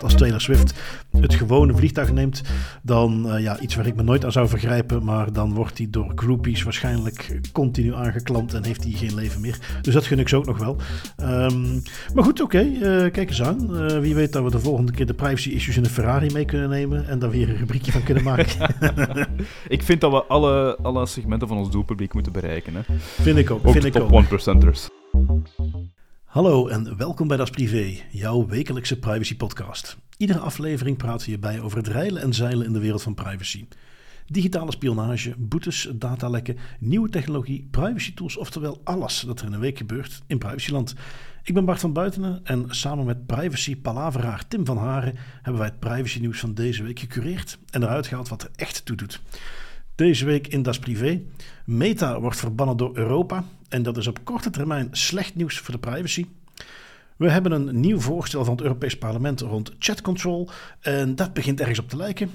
Als Taylor Swift het gewone vliegtuig neemt, dan uh, ja, iets waar ik me nooit aan zou vergrijpen. Maar dan wordt hij door groupies waarschijnlijk continu aangeklampt en heeft hij geen leven meer. Dus dat gun ik ze ook nog wel. Um, maar goed, oké, okay, uh, kijk eens aan. Uh, wie weet dat we de volgende keer de privacy issues in de Ferrari mee kunnen nemen en daar weer een rubriekje van kunnen maken. ik vind dat we alle, alle segmenten van ons doelpubliek moeten bereiken. Hè? Vind ik ook. ook vind de ik top ook. 1%ers. Hallo en welkom bij Das Privé, jouw wekelijkse privacy podcast. Iedere aflevering praten we hierbij over het reilen en zeilen in de wereld van privacy. Digitale spionage, boetes, datalekken, nieuwe technologie, privacy tools, oftewel alles dat er in een week gebeurt in privacyland. Ik ben Bart van Buitenen en samen met privacy palaveraar Tim van Haren hebben wij het privacy nieuws van deze week gecureerd en eruit gehaald wat er echt toe doet. Deze week in Das Privé. Meta wordt verbannen door Europa en dat is op korte termijn slecht nieuws voor de privacy. We hebben een nieuw voorstel van het Europees Parlement rond chat control en dat begint ergens op te lijken.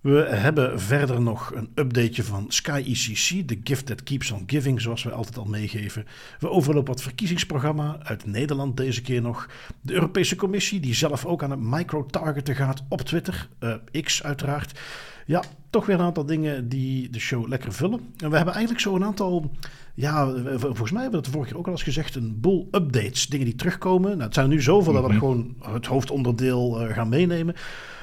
We hebben verder nog een updateje van Sky ECC, de gift that keeps on giving, zoals wij altijd al meegeven. We overlopen wat verkiezingsprogramma uit Nederland deze keer nog. De Europese Commissie, die zelf ook aan het micro-targeten gaat op Twitter, uh, X uiteraard. Ja, toch weer een aantal dingen die de show lekker vullen. En we hebben eigenlijk zo een aantal, ja, volgens mij hebben we het de vorige keer ook al eens gezegd, een boel updates, dingen die terugkomen. Nou, het zijn er nu zoveel dat we gewoon het hoofdonderdeel uh, gaan meenemen.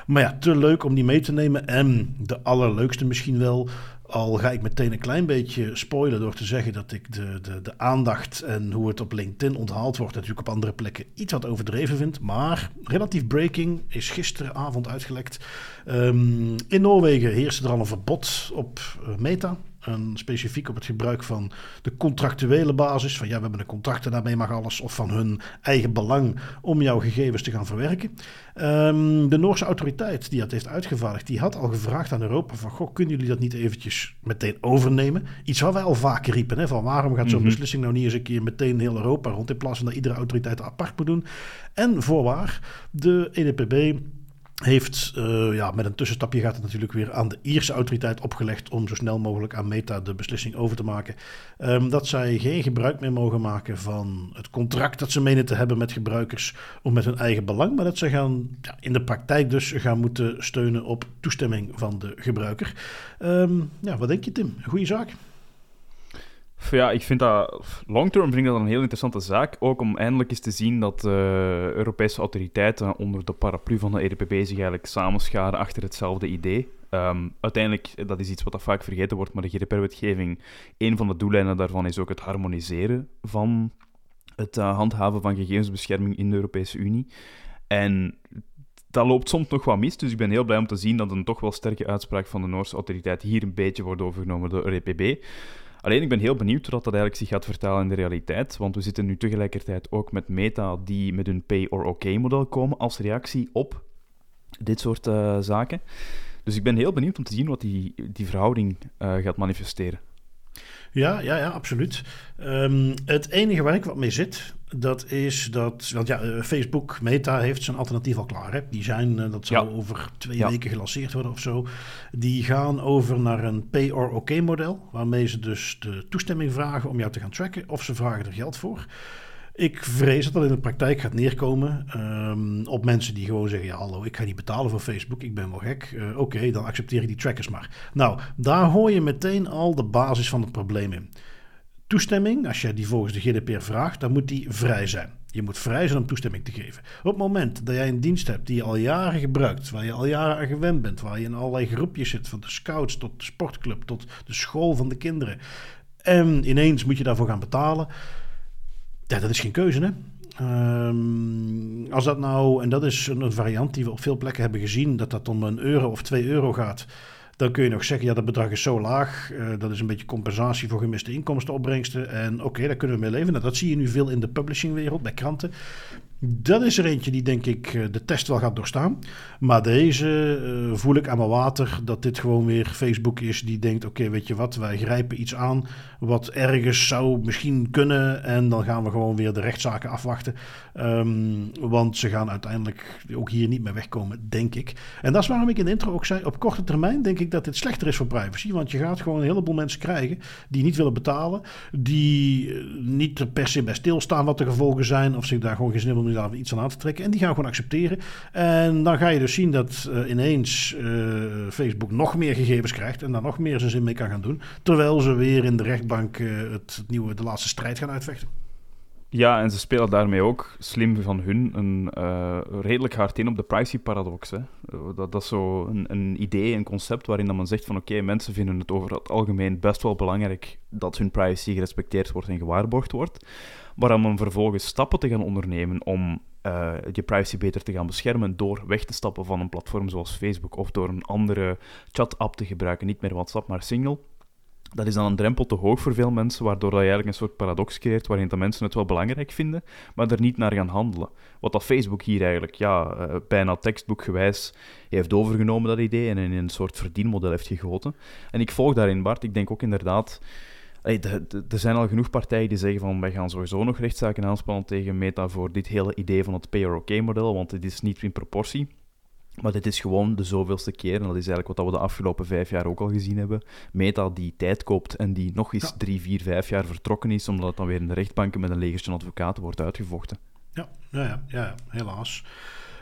Maar ja, te leuk om die mee te nemen. En de allerleukste misschien wel. Al ga ik meteen een klein beetje spoilen door te zeggen dat ik de, de, de aandacht en hoe het op LinkedIn onthaald wordt, natuurlijk op andere plekken iets wat overdreven vind. Maar relatief breaking is gisteravond uitgelekt. Um, in Noorwegen heerste er al een verbod op uh, Meta. En specifiek op het gebruik van de contractuele basis. Van ja, we hebben een contract en daarmee mag alles. Of van hun eigen belang om jouw gegevens te gaan verwerken. Um, de Noorse autoriteit die dat heeft uitgevaardigd, die had al gevraagd aan Europa van goh, kunnen jullie dat niet eventjes meteen overnemen? Iets wat wij al vaker riepen, hè, van waarom gaat zo'n mm-hmm. beslissing nou niet eens een keer meteen heel Europa rond in plaats van dat iedere autoriteit apart moet doen. En voorwaar, de EDPB heeft uh, ja, met een tussenstapje gaat het natuurlijk weer aan de Ierse autoriteit opgelegd om zo snel mogelijk aan Meta de beslissing over te maken. Um, dat zij geen gebruik meer mogen maken van het contract dat ze menen te hebben met gebruikers om met hun eigen belang, maar dat ze gaan ja, in de praktijk dus gaan moeten steunen op toestemming van de gebruiker. Um, ja, wat denk je Tim? Goeie zaak? Ja, ik vind dat long-term vind ik dat een heel interessante zaak. Ook om eindelijk eens te zien dat uh, Europese autoriteiten onder de paraplu van de EDPB zich eigenlijk samenscharen achter hetzelfde idee. Um, uiteindelijk, dat is iets wat vaak vergeten wordt, maar de GDPR-wetgeving, een van de doeleinden daarvan is ook het harmoniseren van het uh, handhaven van gegevensbescherming in de Europese Unie. En dat loopt soms nog wat mis, dus ik ben heel blij om te zien dat een toch wel sterke uitspraak van de Noorse autoriteit hier een beetje wordt overgenomen door de EDPB. Alleen ik ben heel benieuwd hoe dat, dat eigenlijk zich gaat vertalen in de realiteit, want we zitten nu tegelijkertijd ook met Meta die met hun pay-or-OK-model komen als reactie op dit soort uh, zaken. Dus ik ben heel benieuwd om te zien wat die, die verhouding uh, gaat manifesteren. Ja, ja, ja, absoluut. Um, het enige waar ik wat mee zit, dat is dat... Want ja, Facebook, Meta heeft zijn alternatief al klaar. Hè? Die zijn, uh, dat ja. over twee ja. weken gelanceerd worden of zo. Die gaan over naar een pay-or-OK model. Waarmee ze dus de toestemming vragen om jou te gaan tracken. Of ze vragen er geld voor. Ik vrees dat dat in de praktijk gaat neerkomen um, op mensen die gewoon zeggen: ja, hallo, ik ga niet betalen voor Facebook, ik ben wel gek. Uh, Oké, okay, dan accepteer ik die trackers maar. Nou, daar hoor je meteen al de basis van het probleem in. Toestemming, als je die volgens de GDPR vraagt, dan moet die vrij zijn. Je moet vrij zijn om toestemming te geven. Op het moment dat jij een dienst hebt die je al jaren gebruikt, waar je al jaren aan gewend bent, waar je in allerlei groepjes zit, van de scouts tot de sportclub tot de school van de kinderen, en ineens moet je daarvoor gaan betalen. Ja, dat is geen keuze, hè? Um, als dat nou, en dat is een variant die we op veel plekken hebben gezien, dat dat om een euro of twee euro gaat. Dan kun je nog zeggen, ja, dat bedrag is zo laag. Uh, dat is een beetje compensatie voor gemiste inkomstenopbrengsten. En oké, okay, daar kunnen we mee leven. Nou, dat zie je nu veel in de publishingwereld, bij kranten. Dat is er eentje die denk ik de test wel gaat doorstaan. Maar deze uh, voel ik aan mijn water dat dit gewoon weer Facebook is die denkt: oké, weet je wat, wij grijpen iets aan wat ergens zou misschien kunnen. En dan gaan we gewoon weer de rechtszaken afwachten. Um, want ze gaan uiteindelijk ook hier niet meer wegkomen, denk ik. En dat is waarom ik in de intro ook zei: op korte termijn denk ik dat dit slechter is voor privacy. Want je gaat gewoon een heleboel mensen krijgen die niet willen betalen, die niet er per se bij stilstaan wat de gevolgen zijn, of zich daar gewoon geen zin daar iets aan aan te trekken. En die gaan gewoon accepteren. En dan ga je dus zien dat uh, ineens uh, Facebook nog meer gegevens krijgt en daar nog meer zijn zin mee kan gaan doen. Terwijl ze weer in de rechtbank het, het, nieuwe, de laatste strijd gaan uitvechten. Ja, en ze spelen daarmee ook slim van hun een redelijk hard in op de privacy-paradox. Dat, dat is zo een, een, idee, een concept waarin dat men zegt van oké, mensen vinden het over het algemeen best wel belangrijk dat hun privacy gerespecteerd wordt en gewaarborgd wordt. Maar om vervolgens stappen te gaan ondernemen om uh, je privacy beter te gaan beschermen door weg te stappen van een platform zoals Facebook of door een andere chat-app te gebruiken, niet meer WhatsApp, maar Signal dat is dan een drempel te hoog voor veel mensen, waardoor dat je eigenlijk een soort paradox creëert waarin de mensen het wel belangrijk vinden, maar er niet naar gaan handelen. Wat dat Facebook hier eigenlijk ja, uh, bijna tekstboekgewijs heeft overgenomen, dat idee, en in een soort verdienmodel heeft gegoten. En ik volg daarin, Bart. Ik denk ook inderdaad... Er zijn al genoeg partijen die zeggen van wij gaan sowieso nog rechtszaken aanspannen tegen Meta voor dit hele idee van het pay-or-okay-model, want het is niet in proportie. Maar dit is gewoon de zoveelste keer, en dat is eigenlijk wat we de afgelopen vijf jaar ook al gezien hebben. Meta die tijd koopt en die nog eens drie, vier, vijf jaar vertrokken is, omdat het dan weer in de rechtbanken met een legertje advocaten wordt uitgevochten. Ja, ja, ja, ja helaas.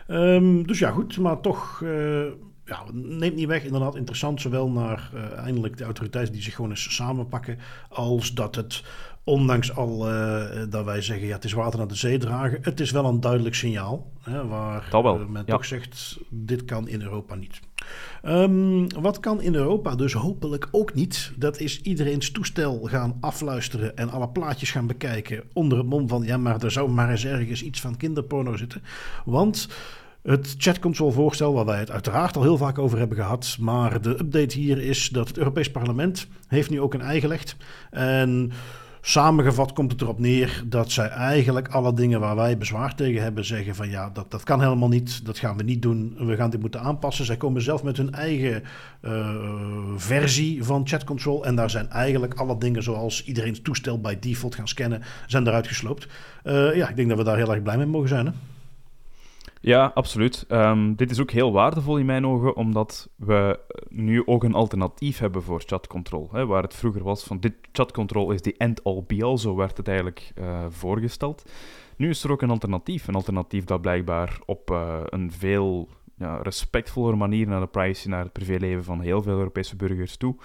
Um, dus ja, goed, maar toch uh, ja, neemt niet weg. Inderdaad, interessant, zowel naar uh, eindelijk de autoriteiten die zich gewoon eens samenpakken, als dat het ondanks al uh, dat wij zeggen, ja, het is water naar de zee dragen, het is wel een duidelijk signaal. Hè, waar uh, men ja. toch zegt, dit kan in Europa niet. Um, wat kan in Europa dus hopelijk ook niet, dat is iedereen's toestel gaan afluisteren en alle plaatjes gaan bekijken onder het mom van, ja, maar er zou maar eens ergens iets van kinderporno zitten. Want... Het chatcontrol voorstel, waar wij het uiteraard al heel vaak over hebben gehad. Maar de update hier is dat het Europees Parlement heeft nu ook een eigen gelegd. En Samengevat komt het erop neer dat zij eigenlijk alle dingen waar wij bezwaar tegen hebben zeggen van ja, dat, dat kan helemaal niet, dat gaan we niet doen, we gaan dit moeten aanpassen. Zij komen zelf met hun eigen uh, versie van chat control en daar zijn eigenlijk alle dingen zoals iedereen toestel bij default gaan scannen, zijn eruit gesloopt. Uh, ja, ik denk dat we daar heel erg blij mee mogen zijn. Ja, absoluut. Um, dit is ook heel waardevol in mijn ogen, omdat we nu ook een alternatief hebben voor chatcontrol. Waar het vroeger was van dit chatcontrol is die end-all be-all, zo werd het eigenlijk uh, voorgesteld. Nu is er ook een alternatief. Een alternatief dat blijkbaar op uh, een veel ja, respectvollere manier naar de privacy, naar het privéleven van heel veel Europese burgers toe,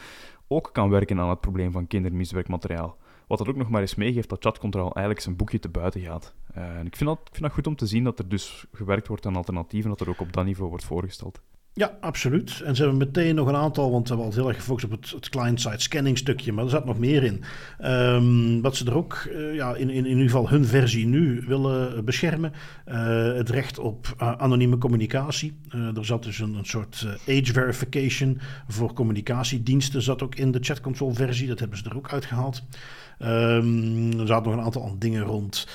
ook kan werken aan het probleem van kindermisbruikmateriaal. Wat dat ook nog maar eens meegeeft dat chatcontrol eigenlijk zijn boekje te buiten gaat. Uh, en ik vind, dat, ik vind dat goed om te zien dat er dus gewerkt wordt aan alternatieven, dat er ook op dat niveau wordt voorgesteld. Ja, absoluut. En ze hebben meteen nog een aantal, want ze hebben al heel erg gefocust op het, het client-side scanning stukje, maar er zat nog meer in. Um, wat ze er ook uh, ja, in, in, in ieder geval hun versie nu willen beschermen, uh, het recht op uh, anonieme communicatie. er zat dus een, een soort age verification voor communicatiediensten, zat ook in de chat control versie, dat hebben ze er ook uitgehaald. Um, er zaten nog een aantal dingen rond.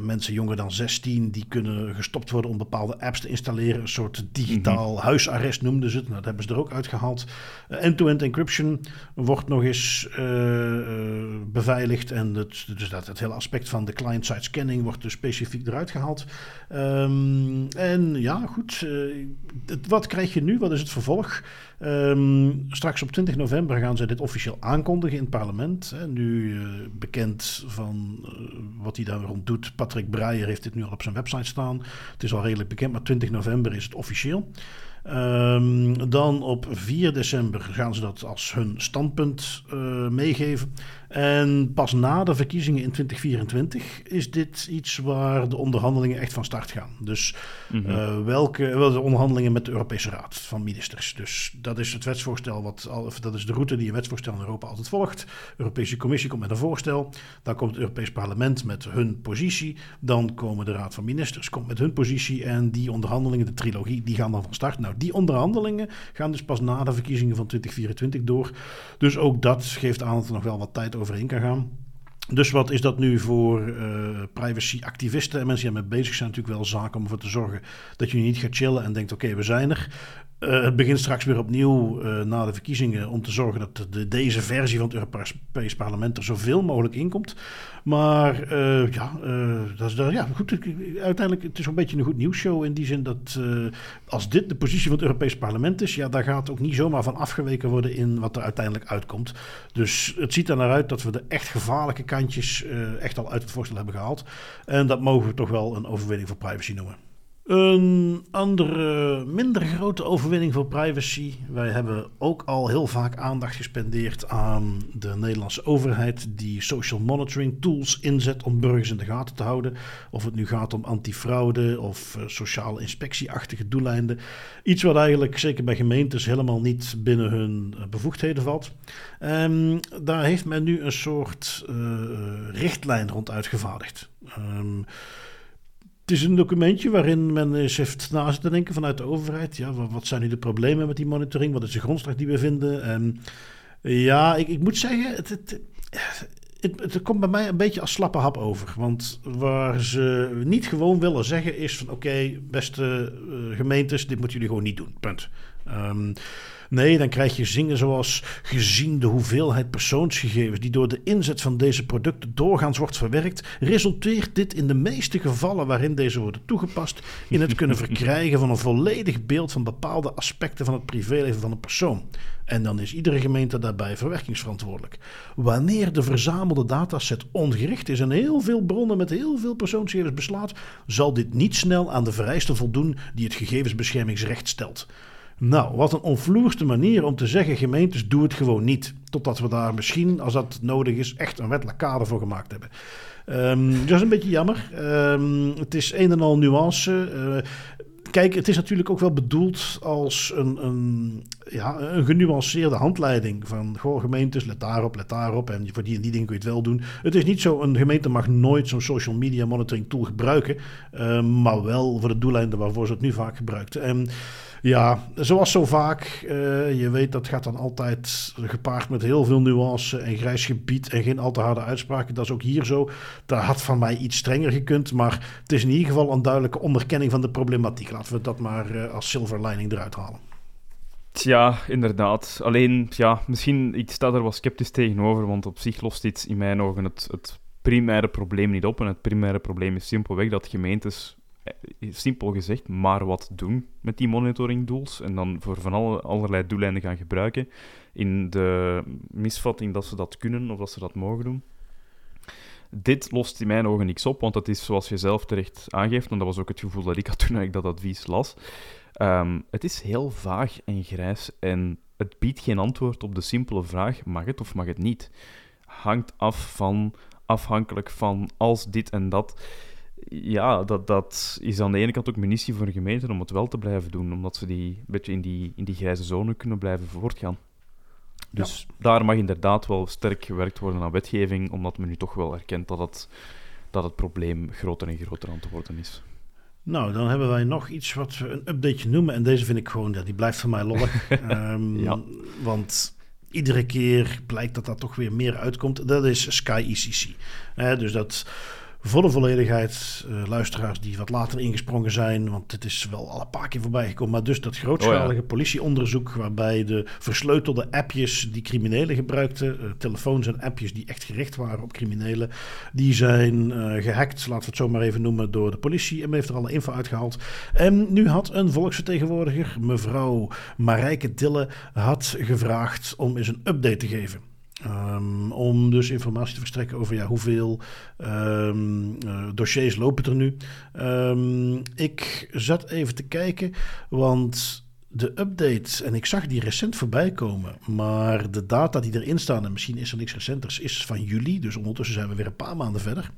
Mensen jonger dan 16 die kunnen gestopt worden om bepaalde apps te installeren. Een soort digitaal huisarrest noemden ze het. Dat hebben ze er ook uitgehaald. Uh, end-to-end encryption wordt nog eens uh, beveiligd. En het, dus dat, het hele aspect van de client-side scanning wordt dus specifiek eruit gehaald. Um, en ja, goed. wat krijg je nu? Wat is het vervolg? Um, straks op 20 november gaan ze dit officieel aankondigen in het parlement. Hè. Nu bekend van wat hij daar rond doet. Patrick Breyer heeft dit nu al op zijn website staan. Het is al redelijk bekend, maar 20 november is het officieel. Um, dan op 4 december gaan ze dat als hun standpunt uh, meegeven. En pas na de verkiezingen in 2024 is dit iets waar de onderhandelingen echt van start gaan. Dus mm -hmm. uh, welke wel de onderhandelingen met de Europese Raad van Ministers. Dus dat is het wetsvoorstel, wat, of dat is de route die een wetsvoorstel in Europa altijd volgt. De Europese Commissie komt met een voorstel. Dan komt het Europees Parlement met hun positie. Dan komen de Raad van Ministers komt met hun positie. En die onderhandelingen, de trilogie, die gaan dan van start. Nou, die onderhandelingen gaan dus pas na de verkiezingen van 2024 door. Dus ook dat geeft aan dat er nog wel wat tijd overheen kan gaan. Dus wat is dat nu voor uh, privacy-activisten en mensen die ermee bezig zijn? Natuurlijk wel zaak om ervoor te zorgen dat je niet gaat chillen en denkt: oké, we zijn er. Uh, het begint straks weer opnieuw uh, na de verkiezingen om te zorgen dat de, deze versie van het Europees Parlement er zoveel mogelijk inkomt. Maar uh, ja, dat is, ja, goed. Uiteindelijk het is een beetje een goed nieuwsshow in die zin dat als dit de positie van het Europees Parlement is, ja, daar gaat ook niet zomaar van afgeweken worden in wat er uiteindelijk uitkomt. Dus het ziet er naar uit dat we de echt gevaarlijke kantjes echt al uit het voorstel hebben gehaald. En dat mogen we toch wel een overwinning voor privacy noemen. Een andere, minder grote overwinning voor privacy. Wij hebben ook al heel vaak aandacht gespendeerd aan de Nederlandse overheid die social monitoring tools inzet om burgers in de gaten te houden. Of het nu gaat om antifraude of uh, sociale inspectieachtige doeleinden. Iets wat eigenlijk zeker bij gemeentes helemaal niet binnen hun uh, bevoegdheden valt. Um, daar heeft men nu een soort uh, richtlijn rond uitgevaardigd. Um, het is een documentje waarin men eens heeft na te denken vanuit de overheid. Ja, wat zijn nu de problemen met die monitoring? Wat is de grondslag die we vinden? En ja, ik, ik moet zeggen, het, het, het, het, komt bij mij een beetje als slappe hap over. Want waar ze niet gewoon willen zeggen is van... oké, beste uh, gemeentes, dit moeten jullie gewoon niet doen. Punt. Um, Nee, dan krijg je zingen zoals gezien de hoeveelheid persoonsgegevens die door de inzet van deze producten doorgaans wordt verwerkt, resulteert dit in de meeste gevallen waarin deze worden toegepast in het kunnen verkrijgen van een volledig beeld van bepaalde aspecten van het privéleven van een persoon. En dan is iedere gemeente daarbij verwerkingsverantwoordelijk. Wanneer de verzamelde dataset ongericht is en heel veel bronnen met heel veel persoonsgegevens beslaat, zal dit niet snel aan de vereisten voldoen die het gegevensbeschermingsrecht stelt. Nou, wat een onvloerste manier om te zeggen: gemeentes, doe het gewoon niet. Totdat we daar misschien, als dat nodig is, echt een wettelijk kader voor gemaakt hebben. Um, dat is een beetje jammer. Um, het is een en al nuance. Uh, kijk, het is natuurlijk ook wel bedoeld als een, een, ja, een genuanceerde handleiding. Van, goh, gemeentes, let daarop, let daarop. En voor die en die dingen kun je het wel doen. Het is niet zo, een gemeente mag nooit zo'n social media monitoring tool gebruiken. Uh, maar wel voor de doeleinden waarvoor ze het nu vaak gebruikt. En ja, zoals zo vaak, uh, je weet dat gaat dan altijd gepaard met heel veel nuance en grijs gebied en geen al te harde uitspraken. Dat is ook hier zo. Daar had van mij iets strenger gekund, maar het is in ieder geval een duidelijke onderkenning van de problematiek. Laten we dat maar uh, als silver lining eruit halen. Ja, inderdaad. Alleen, ja, misschien, ik sta er wel sceptisch tegenover, want op zich lost dit in mijn ogen het, het primaire probleem niet op. En het primaire probleem is simpelweg dat gemeentes eh, simpel gezegd, maar wat doen met die monitoringdoels en dan voor van alle, allerlei doeleinden gaan gebruiken in de misvatting dat ze dat kunnen of dat ze dat mogen doen. Dit lost in mijn ogen niks op, want dat is zoals je zelf terecht aangeeft, en dat was ook het gevoel dat ik had toen ik dat advies las. Um, het is heel vaag en grijs en het biedt geen antwoord op de simpele vraag: mag het of mag het niet? Hangt af van, afhankelijk van als dit en dat ja, dat, dat is aan de ene kant ook munitie voor de gemeente om het wel te blijven doen, omdat ze die een beetje in die, in die grijze zone kunnen blijven voortgaan. Dus daar mag inderdaad wel sterk gewerkt worden aan wetgeving, omdat men nu toch wel erkent dat het, dat het probleem groter en groter aan te worden is. Nou, dan hebben wij nog iets wat we een updateje noemen. En deze vind ik gewoon, ja, die blijft voor mij lollig. um, ja. Want iedere keer blijkt dat daar toch weer meer uitkomt. Dat is Sky ECC. dus dat voor de volledigheid, uh, luisteraars die wat later ingesprongen zijn, want het is wel al een paar keer voorbij gekomen. Maar dus dat grootschalige oh politieonderzoek, waarbij de versleutelde appjes die criminelen gebruikten, uh, telefoons en appjes die echt gericht waren op criminelen, die zijn uh, gehackt, laten we het zo maar even noemen, door de politie. En men heeft er alle info uitgehaald. En nu had een volksvertegenwoordiger, mevrouw Marijke Dille, had gevraagd om eens een update te geven. Um, om dus informatie te verstrekken over ja, hoeveel um, uh, dossiers lopen er nu. Um, ik zat even te kijken, want de updates, en ik zag die recent voorbij komen, maar de data die erin staan, en misschien is er niks recenters, is van juli. Dus ondertussen zijn we weer een paar maanden verder.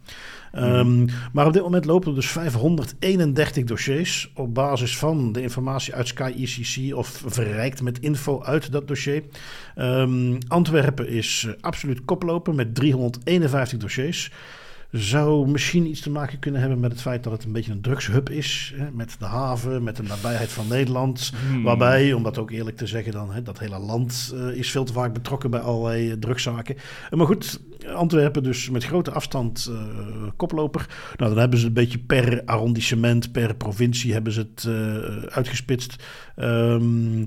Um, maar op dit moment lopen er dus 531 dossiers op basis van de informatie uit Sky ECC of verrijkt met info uit dat dossier. Um, Antwerpen is uh, absoluut koploper met 351 dossiers. Zou misschien iets te maken kunnen hebben met het feit dat het een beetje een drugshub is. Hè, met de haven, met de nabijheid van Nederland. Hmm. Waarbij, om dat ook eerlijk te zeggen, dan, hè, dat hele land eh, is veel te vaak betrokken bij allerlei uh, drugszaken. Uh, maar goed, Antwerpen dus met grote afstand uh, koploper. Nou, dan hebben ze een beetje per arrondissement, per provincie hebben ze het uitgespitst. Um,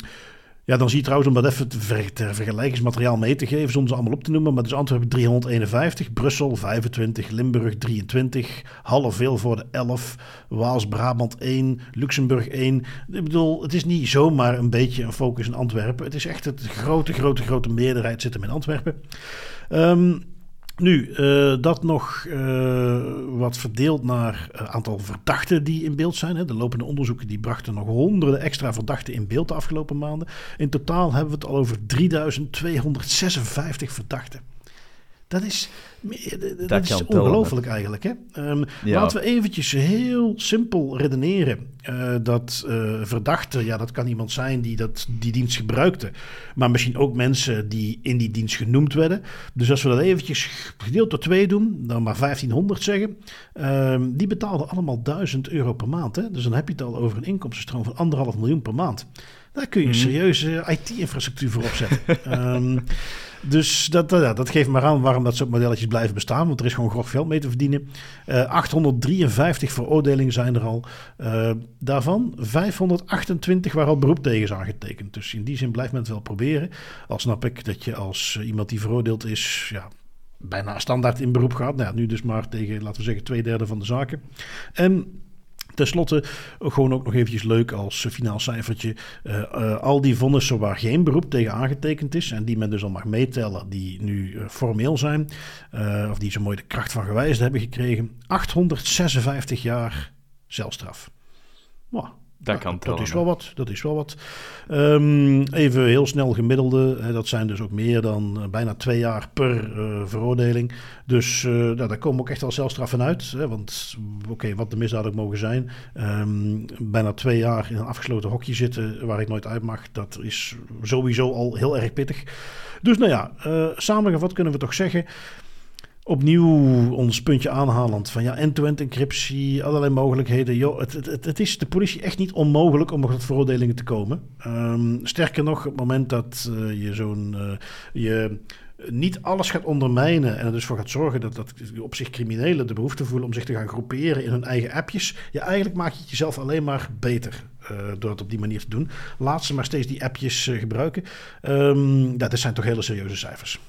ja, dan zie je trouwens, om dat even te, ver, te vergelijkingsmateriaal mee te geven, zonder ze allemaal op te noemen. Maar dus Antwerpen 351, Brussel 25, Limburg 23, Halle Vilvoorde 11, Waals-Brabant 1, Luxemburg 1. Ik bedoel, het is niet zomaar een beetje een focus in Antwerpen. Het is echt het grote, grote, grote meerderheid zit hem in Antwerpen. Um, nu, uh, dat nog uh, wat verdeeld naar uh, aantal verdachten die in beeld zijn. Hè. De lopende onderzoeken die brachten nog honderden extra verdachten in beeld de afgelopen maanden. In totaal hebben we het al over 3256 verdachten. Dat is, dat, dat is ongelooflijk eigenlijk. Hè? Um, ja. Laten we eventjes heel simpel redeneren. Uh, dat uh, verdachte, ja, dat kan iemand zijn die dat, die dienst gebruikte. Maar misschien ook mensen die in die dienst genoemd werden. Dus als we dat eventjes gedeeld door twee doen, dan maar 1500 zeggen. Um, die betaalden allemaal 1000 euro per maand. Hè? Dus dan heb je het al over een inkomstenstroom van anderhalf miljoen per maand. Daar kun je een serieuze IT-infrastructuur voor opzetten. um, dus dat, dat, dat, geeft maar aan waarom dat soort modelletjes blijven bestaan. Want er is gewoon grof geld mee te verdienen. Uh, 853 veroordelingen zijn er al. Uh, daarvan 528 waar al beroep tegen is aangetekend. Dus in die zin blijft men het wel proberen. Al snap ik dat je als iemand die veroordeeld is... Ja, bijna standaard in beroep gaat. Nou nu dus maar tegen, laten we zeggen, twee derde van de zaken. En Ten slotte, gewoon ook nog eventjes leuk als finaal cijfertje. Uh, uh, al die vonnissen waar geen beroep tegen aangetekend is... en die men dus al mag meetellen, die nu uh, formeel zijn... of die zo mooi de kracht van gewijsd hebben gekregen... 856 jaar celstraf. Wow, dat, kan dat is wel wat. Dat is wel wat. Um, even heel snel gemiddelde. Hè, dat zijn dus ook meer dan uh, bijna twee jaar per uh, veroordeling. Dus uh, nou, daar komen ook echt al celstraffen uit. Hè, want oké, okay, wat de misdaad ook mogen zijn. Um, bijna twee jaar in een afgesloten hokje zitten waar ik nooit uit mag. Dat is sowieso al heel erg pittig. Dus nou ja, samengevat kunnen we toch zeggen opnieuw ons puntje aanhalend van ja, end-to-end encryptie, allerlei mogelijkheden. Joh, het, het, het is de politie echt niet onmogelijk om tot veroordelingen te komen. Um, sterker nog, op het moment dat uh, je zo'n uh, je niet alles gaat ondermijnen en er dus voor gaat zorgen dat, dat op zich criminelen de behoefte voelen om zich te gaan groeperen in hun eigen appjes. Ja, eigenlijk maak je het jezelf alleen maar beter uh, door het op die manier te doen. Laat ze maar steeds die appjes gebruiken. Um, dat zijn toch hele serieuze cijfers.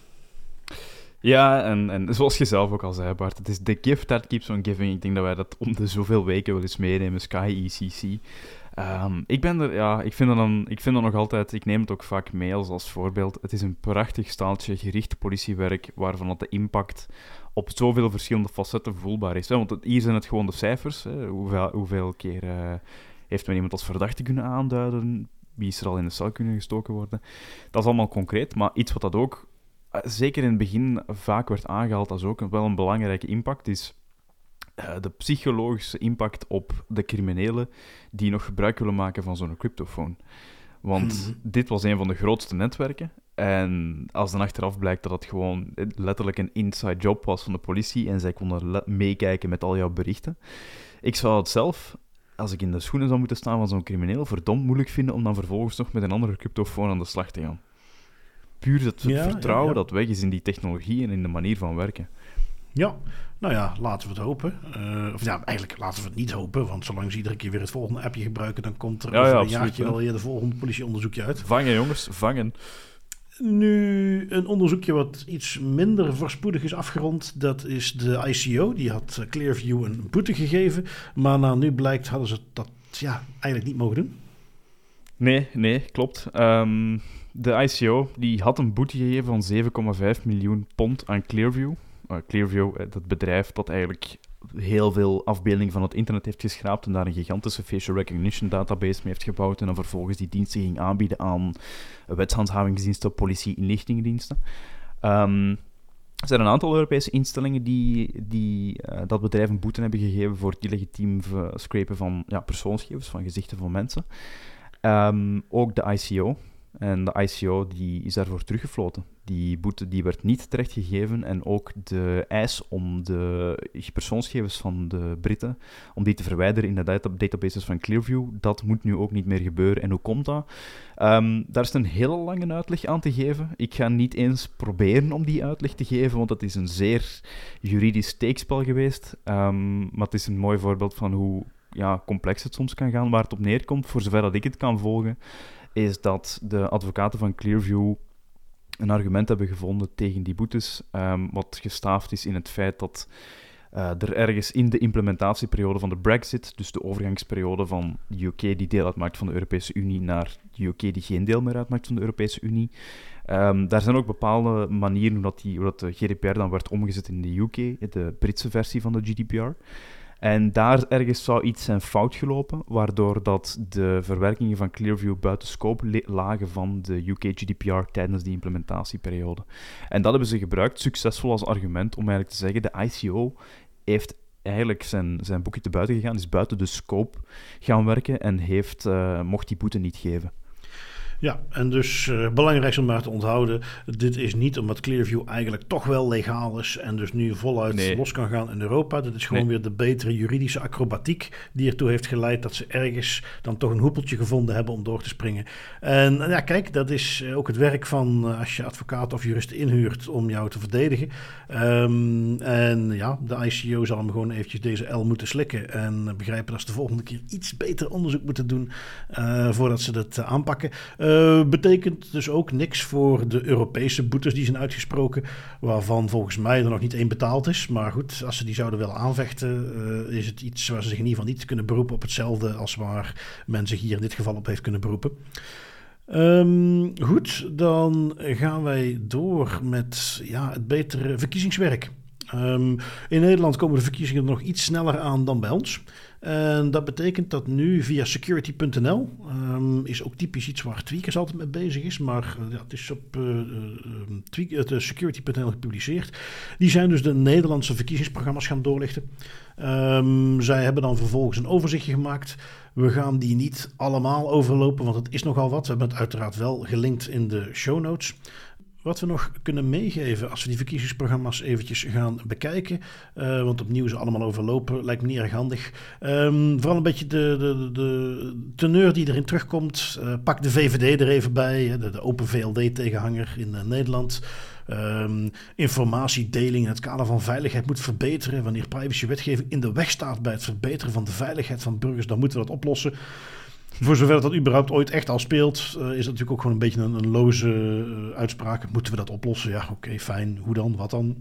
Ja, en, en zoals je zelf ook al zei, Bart, het is the gift that keeps on giving. Ik denk dat wij dat om de zoveel weken wel eens meenemen, Sky ECC. Um, ik ben er, ja, ik vind, dat dan, ik vind dat nog altijd, ik neem het ook vaak mee als, als voorbeeld. Het is een prachtig staaltje gericht politiewerk, waarvan dat de impact op zoveel verschillende facetten voelbaar is. Hè? Want hier zijn het gewoon de cijfers. Hè? Hoeveel, hoeveel keer uh, heeft men iemand als verdachte kunnen aanduiden? Wie is er al in de cel kunnen gestoken worden? Dat is allemaal concreet, maar iets wat dat ook zeker in het begin vaak werd aangehaald als ook wel een belangrijke impact, is uh, de psychologische impact op de criminelen die nog gebruik willen maken van zo'n cryptofoon. Want -hmm. dit was een van de grootste netwerken. En als dan achteraf blijkt dat het gewoon letterlijk een inside job was van de politie en zij konden meekijken met al jouw berichten. Ik zou het zelf, als ik in de schoenen zou moeten staan van zo'n crimineel, verdomd moeilijk vinden om dan vervolgens nog met een andere cryptofoon aan de slag te gaan puur ja, vertrouwen ja, ja. dat weg is in die technologie en in de manier van werken. Ja, nou ja, laten we het hopen. Uh, of ja, eigenlijk laten we het niet hopen, want zolang ze iedere keer weer het volgende appje gebruiken, dan komt er over een jaartje wel weer de volgende politieonderzoekje uit. Vangen jongens, vangen. Nu, een onderzoekje wat iets minder voorspoedig is afgerond, dat is de ICO. Die had eh, Clearview een boete gegeven, maar nou nu blijkt hadden ze dat ja, eigenlijk niet mogen doen. Nee, nee, klopt. Um, de ICO die had een boete gegeven van 7,5 miljoen pond aan Clearview. Uh, Clearview, uh, dat bedrijf dat eigenlijk heel veel afbeeldingen van het internet heeft geschraapt en daar een gigantische facial recognition database mee heeft gebouwd en dan vervolgens die diensten ging aanbieden aan wetshandhavingsdiensten, politie, inlichtingendiensten. Um, er zijn een aantal Europese instellingen die, die uh, dat bedrijf een boete hebben gegeven voor het illegitiem scrapen van ja, persoonsgegevens, van gezichten van mensen. Um, ook de ICO, En de ICO die is daarvoor teruggefloten. Die boete die werd niet terechtgegeven en ook de eis om de persoonsgegevens van de Britten, om die te verwijderen in de data databases van Clearview, dat moet nu ook niet meer gebeuren. En hoe komt dat? Um, daar is een hele lange uitleg aan te geven. Ik ga niet eens proberen om die uitleg te geven, want het is een zeer juridisch steekspel geweest. Um, maar het is een mooi voorbeeld van hoe ja, complex het soms kan gaan. Waar het op neerkomt, voor zover dat ik het kan volgen, is dat de advocaten van Clearview een argument hebben gevonden tegen die boetes, um, wat gestaafd is in het feit dat uh, er ergens in de implementatieperiode van de Brexit, dus de overgangsperiode van de UK die deel uitmaakt van de Europese Unie naar de UK die geen deel meer uitmaakt van de Europese Unie, um, daar zijn ook bepaalde manieren hoe, die, hoe de GDPR dan werd omgezet in de UK, de Britse versie van de GDPR. En daar ergens zou iets zijn fout gelopen, waardoor dat de verwerkingen van Clearview buiten scope lagen van de UK GDPR tijdens die implementatieperiode. En dat hebben ze gebruikt, succesvol als argument, om eigenlijk te zeggen, de ICO heeft eigenlijk zijn, zijn boekje te buiten gegaan, is buiten de scope gaan werken en heeft, uh, mocht die boete niet geven. Ja, en dus uh, belangrijk om maar te onthouden. Dit is niet omdat Clearview eigenlijk toch wel legaal is en dus nu voluit los kan gaan in Europa. Dit is gewoon weer de betere juridische acrobatiek die ertoe heeft geleid dat ze ergens dan toch een hoepeltje gevonden hebben om door te springen. En ja, kijk, dat is eh, ook het werk van uh, als je advocaat of jurist inhuurt om jou te verdedigen. Um, en ja, de ICO zal hem gewoon eventjes deze L moeten slikken en begrijpen dat ze de volgende keer iets beter onderzoek moeten doen uh, voordat ze dat aanpakken. Uh, betekent dus ook niks voor de Europese boetes die zijn uitgesproken, waarvan volgens mij er nog niet één betaald is. Maar goed, als ze die zouden willen aanvechten, uh, is het iets waar ze zich in ieder geval niet kunnen beroepen op hetzelfde als waar men zich hier in dit geval op heeft kunnen beroepen. Um, goed, dan gaan wij door met ja, het betere verkiezingswerk. Um, in Nederland komen de verkiezingen er nog iets sneller aan dan bij ons. En dat betekent dat nu via security.nl, um, is ook typisch iets waar Tweakers altijd mee bezig is, maar uh, het is op uh, uh, security.nl gepubliceerd. Die zijn dus de Nederlandse verkiezingsprogramma's gaan doorlichten. Zij hebben dan vervolgens een overzichtje gemaakt. We gaan die niet allemaal overlopen, want het is nogal wat. We hebben het uiteraard wel gelinkt in de show notes. Wat we nog kunnen meegeven als we die verkiezingsprogramma's eventjes gaan bekijken. Uh, want opnieuw ze allemaal overlopen lijkt me niet erg handig. Um, vooral een beetje de, de, de teneur die erin terugkomt. Uh, pak de VVD er even bij, de, Open VLD-tegenhanger in uh, Nederland. Um, informatiedeling in het kader van veiligheid moet verbeteren. Wanneer privacywetgeving in de weg staat bij het verbeteren van de veiligheid van burgers, dan moeten we dat oplossen. Voor zover dat überhaupt ooit echt al speelt, uh, is het natuurlijk ook gewoon een beetje een, loze uh, uitspraak. Moeten we dat oplossen? Ja, oké, fijn. Hoe dan? Wat dan?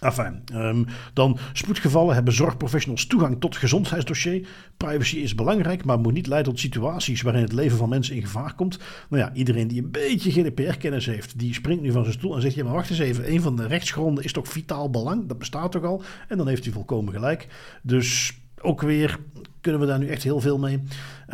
Enfin, um, dan spoedgevallen hebben zorgprofessionals toegang tot gezondheidsdossier. Privacy is belangrijk, maar moet niet leiden tot situaties waarin het leven van mensen in gevaar komt. Nou ja, iedereen die een beetje GDPR-kennis heeft, die springt nu van zijn stoel en zegt: Ja, maar wacht eens even, een van de rechtsgronden is toch vitaal belang? Dat bestaat toch al? En dan heeft u volkomen gelijk. Dus ook weer kunnen we daar nu echt heel veel mee.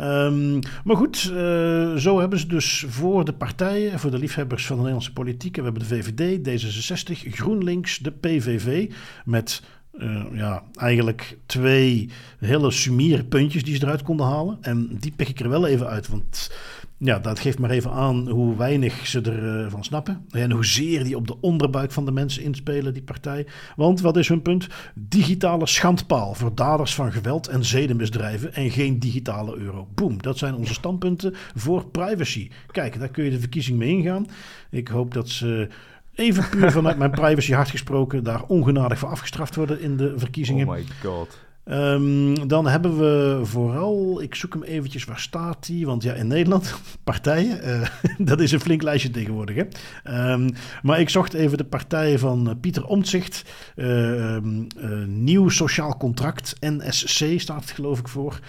Um, maar goed, uh, zo hebben ze dus voor de partijen, voor de liefhebbers van de Nederlandse politiek, we hebben de VVD, D66, GroenLinks, de PVV, met uh, ja, eigenlijk twee hele sumiere puntjes die ze eruit konden halen. En die pik ik er wel even uit, want ja, dat geeft maar even aan hoe weinig ze ervan uh, van snappen. En hoezeer die op de onderbuik van de mensen inspelen, die partij. Want wat is hun punt? Digitale schandpaal voor daders van geweld en zedenmisdrijven en geen digitale euro. Boom, dat zijn onze standpunten voor privacy. Kijk, daar kun je de verkiezing mee ingaan. Ik hoop dat ze even puur vanuit mijn privacy hart gesproken daar ongenadig voor afgestraft worden in de verkiezingen. Oh my god. Um, dan hebben we vooral, ik zoek hem eventjes, waar staat hij? Want ja, in Nederland, partijen, uh, dat is een flink lijstje tegenwoordig. Hè? Um, maar ik zocht even de partij van Pieter Omtzigt. Uh, um, nieuw Sociaal Contract, NSC staat het geloof ik voor.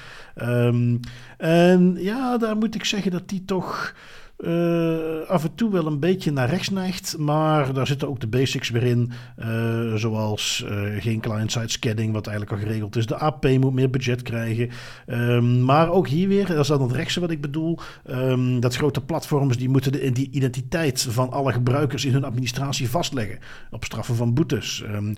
en ja, daar moet ik zeggen dat die toch... Uh, af en toe wel een beetje naar rechts neigt. Maar daar zitten ook de basics weer in. Uh, zoals uh, geen client-side scanning, wat eigenlijk al geregeld is. De AP moet meer budget krijgen. Um, maar ook hier weer, dat is dan het rechtse wat ik bedoel. Um, dat grote platforms die moeten de die identiteit van alle gebruikers in hun administratie vastleggen. Op straffen van boetes. Um,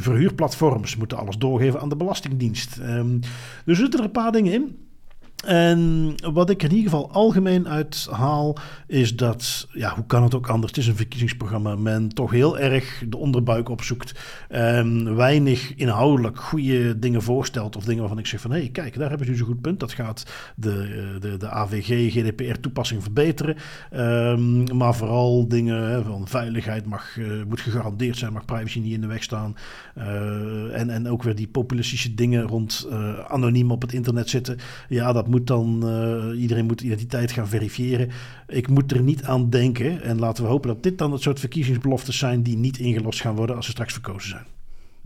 verhuurplatforms moeten alles doorgeven aan de Belastingdienst. dus er zitten er een paar dingen in. En wat ik in ieder geval algemeen uithaal, is dat, ja, hoe kan het ook anders? Het is een verkiezingsprogramma. Men toch heel erg de onderbuik opzoekt. Um, weinig inhoudelijk goede dingen voorstelt. Of dingen waarvan ik zeg van, hé, hey, kijk, daar hebben ze een goed punt. Dat gaat de, de, de AVG, GDPR-toepassing verbeteren. Um, maar vooral dingen van veiligheid mag, uh, moet gegarandeerd zijn, mag privacy niet in de weg staan. Uh, en, en ook weer die populistische dingen rond anoniem op het internet zitten. Ja, dat moet dan, uh, iedereen moet identiteit gaan verifiëren. Ik moet er niet aan denken. En laten we hopen dat dit dan het soort verkiezingsbeloftes zijn die niet ingelost gaan worden als ze straks verkozen zijn.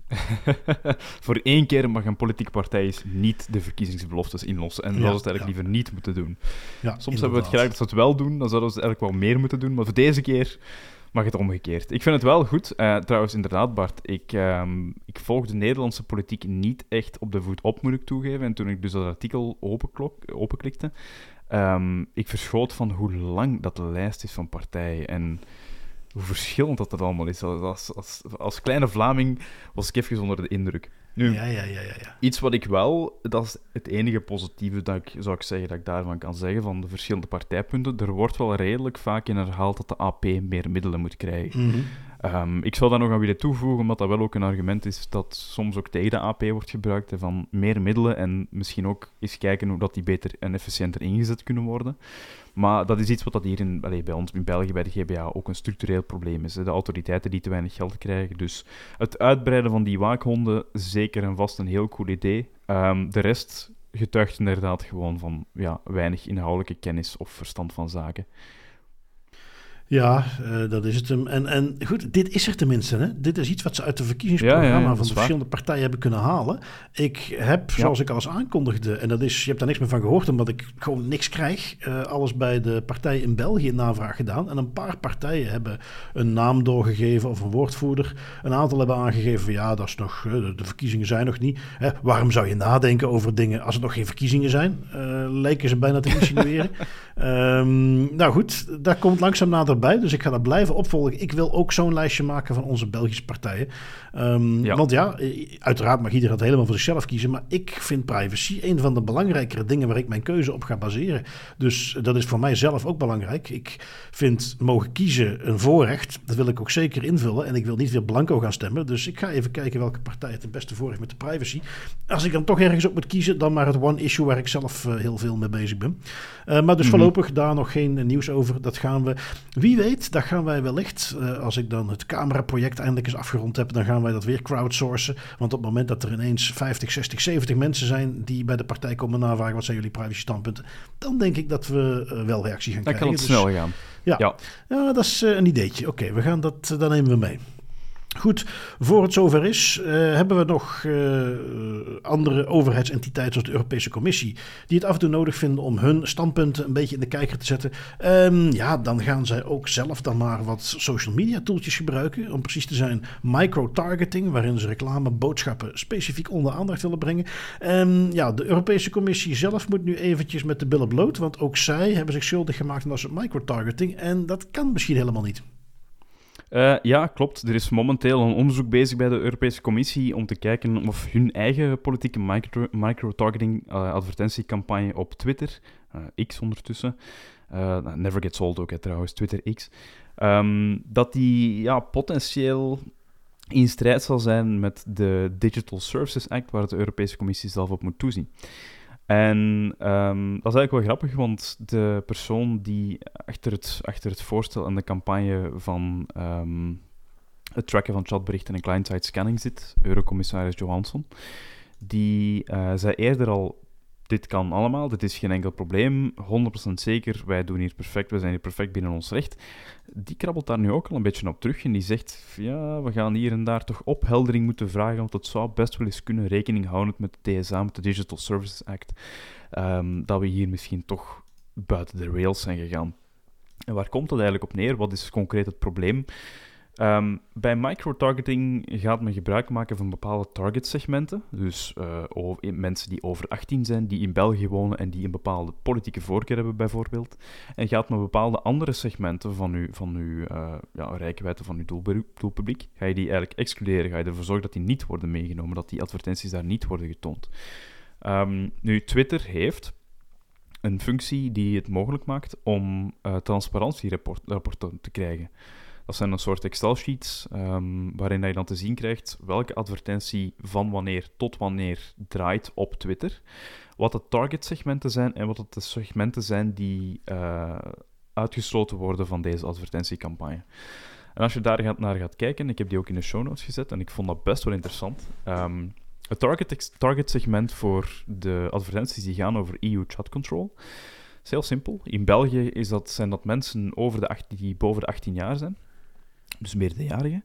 Voor één keer mag een politieke partij niet de verkiezingsbeloftes inlossen. En dat ze het eigenlijk liever niet moeten doen. Ja, Soms inderdaad. hebben we het graag dat ze het wel doen, dan zouden ze eigenlijk wel meer moeten doen. Maar voor deze keer mag het omgekeerd. Ik vind het wel goed. Uh, trouwens, inderdaad, Bart, ik, um, ik volg de Nederlandse politiek niet echt op de voet op, moet ik toegeven. En toen ik dus dat artikel openklikte, um, ik verschoot van hoe lang dat de lijst is van partijen. En hoe verschillend dat, dat allemaal is. Als, als, als kleine Vlaming was ik even onder de indruk. Nu, ja, ja, ja, ja, Iets wat ik wel, dat is het enige positieve dat ik zou ik zeggen dat ik daarvan kan zeggen, van de verschillende partijpunten. Er wordt wel redelijk vaak in herhaald dat de AP meer middelen moet krijgen. Mm -hmm. Um, ik zou daar nog aan willen toevoegen, omdat dat wel ook een argument is dat soms ook tegen de AP wordt gebruikt, van meer middelen en misschien ook eens kijken hoe dat die beter en efficiënter ingezet kunnen worden. Maar dat is iets wat dat hier in, bij ons in België, bij de GBA, ook een structureel probleem is. De autoriteiten die te weinig geld krijgen. Dus het uitbreiden van die waakhonden, zeker en vast een heel cool idee. Um, de rest getuigt inderdaad gewoon van ja, weinig inhoudelijke kennis of verstand van zaken. Ja, uh, dat is het hem. En, en goed, dit is er tenminste. Hè? Dit is iets wat ze uit de verkiezingsprogramma ja, ja, van de verschillende partijen hebben kunnen halen. Ik heb, zoals ik al eens aankondigde, en dat is, je hebt daar niks meer van gehoord, omdat ik gewoon niks krijg, uh, alles bij de partijen in België in navraag gedaan. En een paar partijen hebben een naam doorgegeven of een woordvoerder. Een aantal hebben aangegeven van ja, dat is nog, uh, de verkiezingen zijn nog niet. Hè? Waarom zou je nadenken over dingen als er nog geen verkiezingen zijn? lijken ze bijna te insinueren. um, nou goed, daar komt langzaam nader bij. Dus ik ga dat blijven opvolgen. Ik wil ook zo'n lijstje maken van onze Belgische partijen. Um, ja. Want ja, uiteraard mag iedereen dat helemaal voor zichzelf kiezen. Maar ik vind privacy een van de belangrijkere dingen waar ik mijn keuze op ga baseren. Dus dat is voor mij zelf ook belangrijk. Ik vind mogen kiezen een voorrecht. Dat wil ik ook zeker invullen. En ik wil niet weer blanco gaan stemmen. Dus ik ga even kijken welke partij het het beste voor heeft met de privacy. Als ik dan toch ergens op moet kiezen, dan maar het one issue waar ik zelf uh, heel veel mee bezig ben. Uh, maar dus mm -hmm. voorlopig daar nog geen nieuws over. Dat gaan we. Wie weet, dat gaan wij wellicht, uh, als ik dan het cameraproject eindelijk eens afgerond heb, dan gaan wij dat weer crowdsourcen. Want op het moment dat er ineens 50, 60, 70 mensen zijn die bij de partij komen navragen, wat zijn jullie privacy standpunten, dan denk ik dat we uh, wel reactie gaan dan krijgen. Dan kan het dus, snel gaan. Ja, ja. ja dat is uh, een ideetje. Oké, okay, we gaan dat, dan nemen we mee. Goed, voor het zover is, uh, hebben we nog uh, andere overheidsentiteiten zoals de Europese Commissie, die het af en toe nodig vinden om hun standpunten een beetje in de kijker te zetten. Um, ja, dan gaan zij ook zelf dan maar wat social media tooltjes gebruiken. Om precies te zijn, micro-targeting, waarin ze reclameboodschappen specifiek onder aandacht willen brengen. Um, ja, de Europese Commissie zelf moet nu eventjes met de billen bloot, want ook zij hebben zich schuldig gemaakt aan dat soort micro-targeting. En dat kan misschien helemaal niet. Uh, ja, klopt. Er is momenteel een onderzoek bezig bij de Europese Commissie om te kijken of hun eigen politieke micro-targeting micro uh, advertentiecampagne op Twitter, uh, X ondertussen, Never Gets Old ook trouwens, Twitter X, um, dat die ja, potentieel in strijd zal zijn met de Digital Services Act, waar de Europese Commissie zelf op moet toezien. En um, dat is eigenlijk wel grappig, want de persoon die achter het, achter het voorstel en de campagne van um, het tracken van chatberichten en client-side scanning zit, Eurocommissaris Johansson, die uh, zei eerder al dit kan allemaal, dit is geen enkel probleem, 100% zeker, wij doen hier perfect, we zijn hier perfect binnen ons recht. Die krabbelt daar nu ook al een beetje op terug en die zegt, ja, we gaan hier en daar toch opheldering moeten vragen, want het zou best wel eens kunnen rekening houden met de DSA, met de Digital Services Act, um, dat we hier misschien toch buiten de rails zijn gegaan. En waar komt dat eigenlijk op neer? Wat is concreet het probleem? Um, bij microtargeting gaat men gebruik maken van bepaalde targetsegmenten. Dus uh, over, mensen die over 18 zijn, die in België wonen en die een bepaalde politieke voorkeur hebben, bijvoorbeeld. En gaat men bepaalde andere segmenten van uw, van uh, ja, rijkwijde, van uw doelpubliek, ga je die eigenlijk excluderen. Ga je ervoor zorgen dat die niet worden meegenomen, dat die advertenties daar niet worden getoond. Um, nu, Twitter heeft een functie die het mogelijk maakt om uh, transparantierapporten te krijgen. Dat zijn een soort Excel-sheets um, waarin je dan te zien krijgt welke advertentie van wanneer tot wanneer draait op Twitter, wat de target-segmenten zijn en wat het de segmenten zijn die uh, uitgesloten worden van deze advertentiecampagne. En als je daar naar gaat kijken, ik heb die ook in de show notes gezet en ik vond dat best wel interessant. Um, het target, target segment voor de advertenties die gaan over EU chat control is heel simpel. In België is dat, zijn dat mensen over de die boven de 18 jaar zijn, dus meerderjarigen,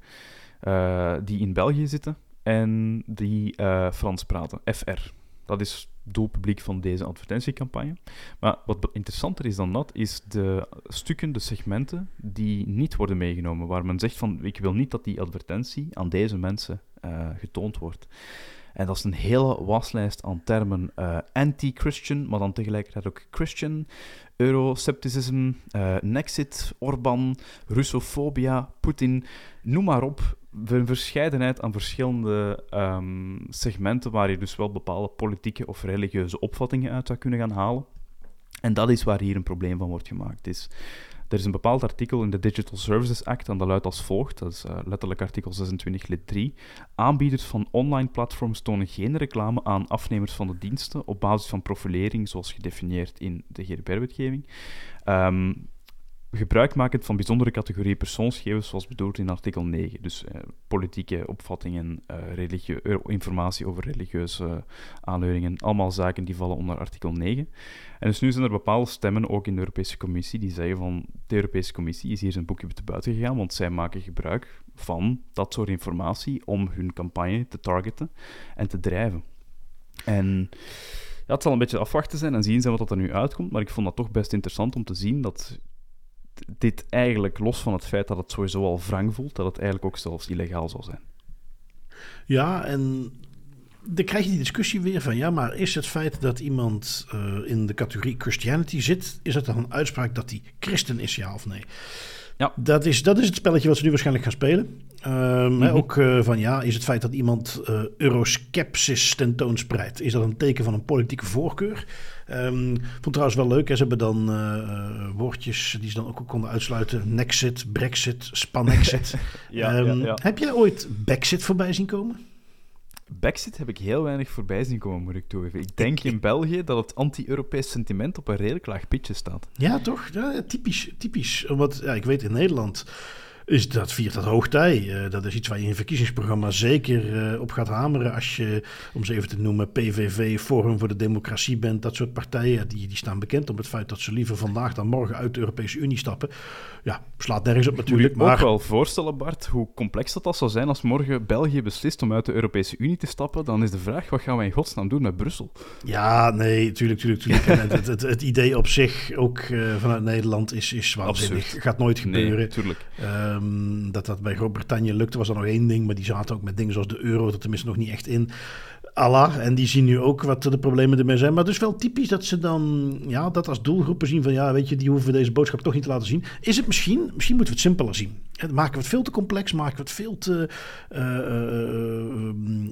uh, die in België zitten en die uh, Frans praten, FR. Dat is doelpubliek van deze advertentiecampagne. Maar wat interessanter is dan dat, is de stukken, de segmenten die niet worden meegenomen, waar men zegt van ik wil niet dat die advertentie aan deze mensen uh, getoond wordt. En dat is een hele waslijst aan termen. Uh, Anti-Christian, maar dan tegelijkertijd ook Christian, Euroscepticism, uh, Nexit, Orban, Russofobia, Poetin, noem maar op. Een verscheidenheid aan verschillende um, segmenten waar je dus wel bepaalde politieke of religieuze opvattingen uit zou kunnen gaan halen. En dat is waar hier een probleem van wordt gemaakt. Is er is een bepaald artikel in de Digital Services Act en dat luidt als volgt, dat is uh, letterlijk artikel 26 lid 3. Aanbieders van online platforms tonen geen reclame aan afnemers van de diensten op basis van profilering, zoals gedefinieerd in de GDPR-wetgeving. Gebruikmakend van bijzondere categorieën persoonsgegevens, zoals bedoeld in artikel 9. Dus eh, politieke opvattingen, uh, informatie over religieuze aanleuningen, allemaal zaken die vallen onder artikel 9. En dus nu zijn er bepaalde stemmen, ook in de Europese Commissie, die zeggen van de Europese Commissie is hier zijn boekje te buiten gegaan, want zij maken gebruik van dat soort informatie om hun campagne te targeten en te drijven. En ja, het zal een beetje afwachten zijn en zien zijn wat er nu uitkomt, maar ik vond dat toch best interessant om te zien dat dit eigenlijk, los van het feit dat het sowieso al wrang voelt, dat het eigenlijk ook zelfs illegaal zal zijn. Ja, en dan krijg je die discussie weer van ja, maar is het feit dat iemand uh, in de categorie Christianity zit, is het dan een uitspraak dat hij christen is, ja of nee? Ja. Dat, is, dat is het spelletje wat ze nu waarschijnlijk gaan spelen. Um, mm -hmm. Ook uh, van ja, is het feit dat iemand uh, euroskepsis tentoonspreidt, is dat een teken van een politieke voorkeur? Um, vond trouwens wel leuk, hè? ze hebben dan uh, woordjes die ze dan ook konden uitsluiten. Nexit, Brexit, Spanexit. ja, um, ja, ja. Heb jij ooit Brexit voorbij zien komen? Brexit heb ik heel weinig voorbij zien komen, moet ik toegeven. Ik denk in België dat het anti-Europees sentiment op een redelijk laag pitje staat. Ja, toch? Ja, typisch, typisch. Want ja, ik weet in Nederland is dat viert dat hoogtij. Uh, dat is iets waar je in een verkiezingsprogramma zeker uh, op gaat hameren. Als je, om ze even te noemen, PVV, Forum voor de Democratie bent. Dat soort partijen, die, die staan bekend om het feit dat ze liever vandaag dan morgen uit de Europese Unie stappen. Ja, slaat nergens op natuurlijk. Moet je maar... ook wel voorstellen, Bart, hoe complex dat, dat zou zijn als morgen België beslist om uit de Europese Unie te stappen. Dan is de vraag, wat gaan wij in godsnaam doen met Brussel? Ja, nee, tuurlijk, tuurlijk, tuurlijk. het, het, het, het, idee op zich, ook uh, vanuit Nederland, is, is waanzinnig. Absurd. Gaat nooit gebeuren. Nee, tuurlijk. Um, dat dat bij Groot-Brittannië lukte, was er nog één ding. Maar die zaten ook met dingen zoals de euro er tenminste nog niet echt in. Allah. En die zien nu ook wat de problemen ermee zijn. Maar het is wel typisch dat ze dan ja, dat als doelgroepen zien van ja, weet je, die hoeven deze boodschap toch niet te laten zien. Is het misschien, misschien moeten we het simpeler zien. Maken we het veel te complex, maken we het veel te uh,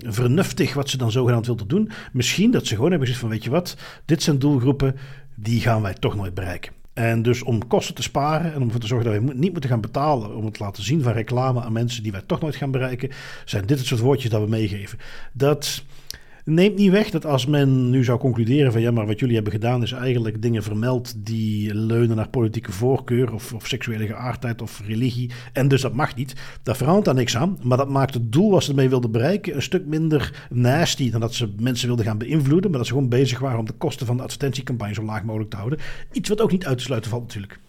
uh, vernuftig wat ze dan zogenaamd wilden doen. Misschien dat ze gewoon hebben gezegd van weet je wat, dit zijn doelgroepen, die gaan wij toch nooit bereiken. En dus om kosten te sparen en om ervoor te zorgen dat we niet moeten gaan betalen om het te laten zien van reclame aan mensen die wij toch nooit gaan bereiken, zijn dit het soort woordjes dat we meegeven. Dat neemt niet weg dat als men nu zou concluderen van ja, maar wat jullie hebben gedaan is eigenlijk dingen vermeld die leunen naar politieke voorkeur of, of seksuele geaardheid of religie. En dus dat mag niet. Daar verandert daar niks aan. Maar dat maakt het doel wat ze ermee wilden bereiken een stuk minder nasty dan dat ze mensen wilden gaan beïnvloeden. Maar dat ze gewoon bezig waren om de kosten van de advertentiecampagne zo laag mogelijk te houden. Iets wat ook niet uit te sluiten valt natuurlijk.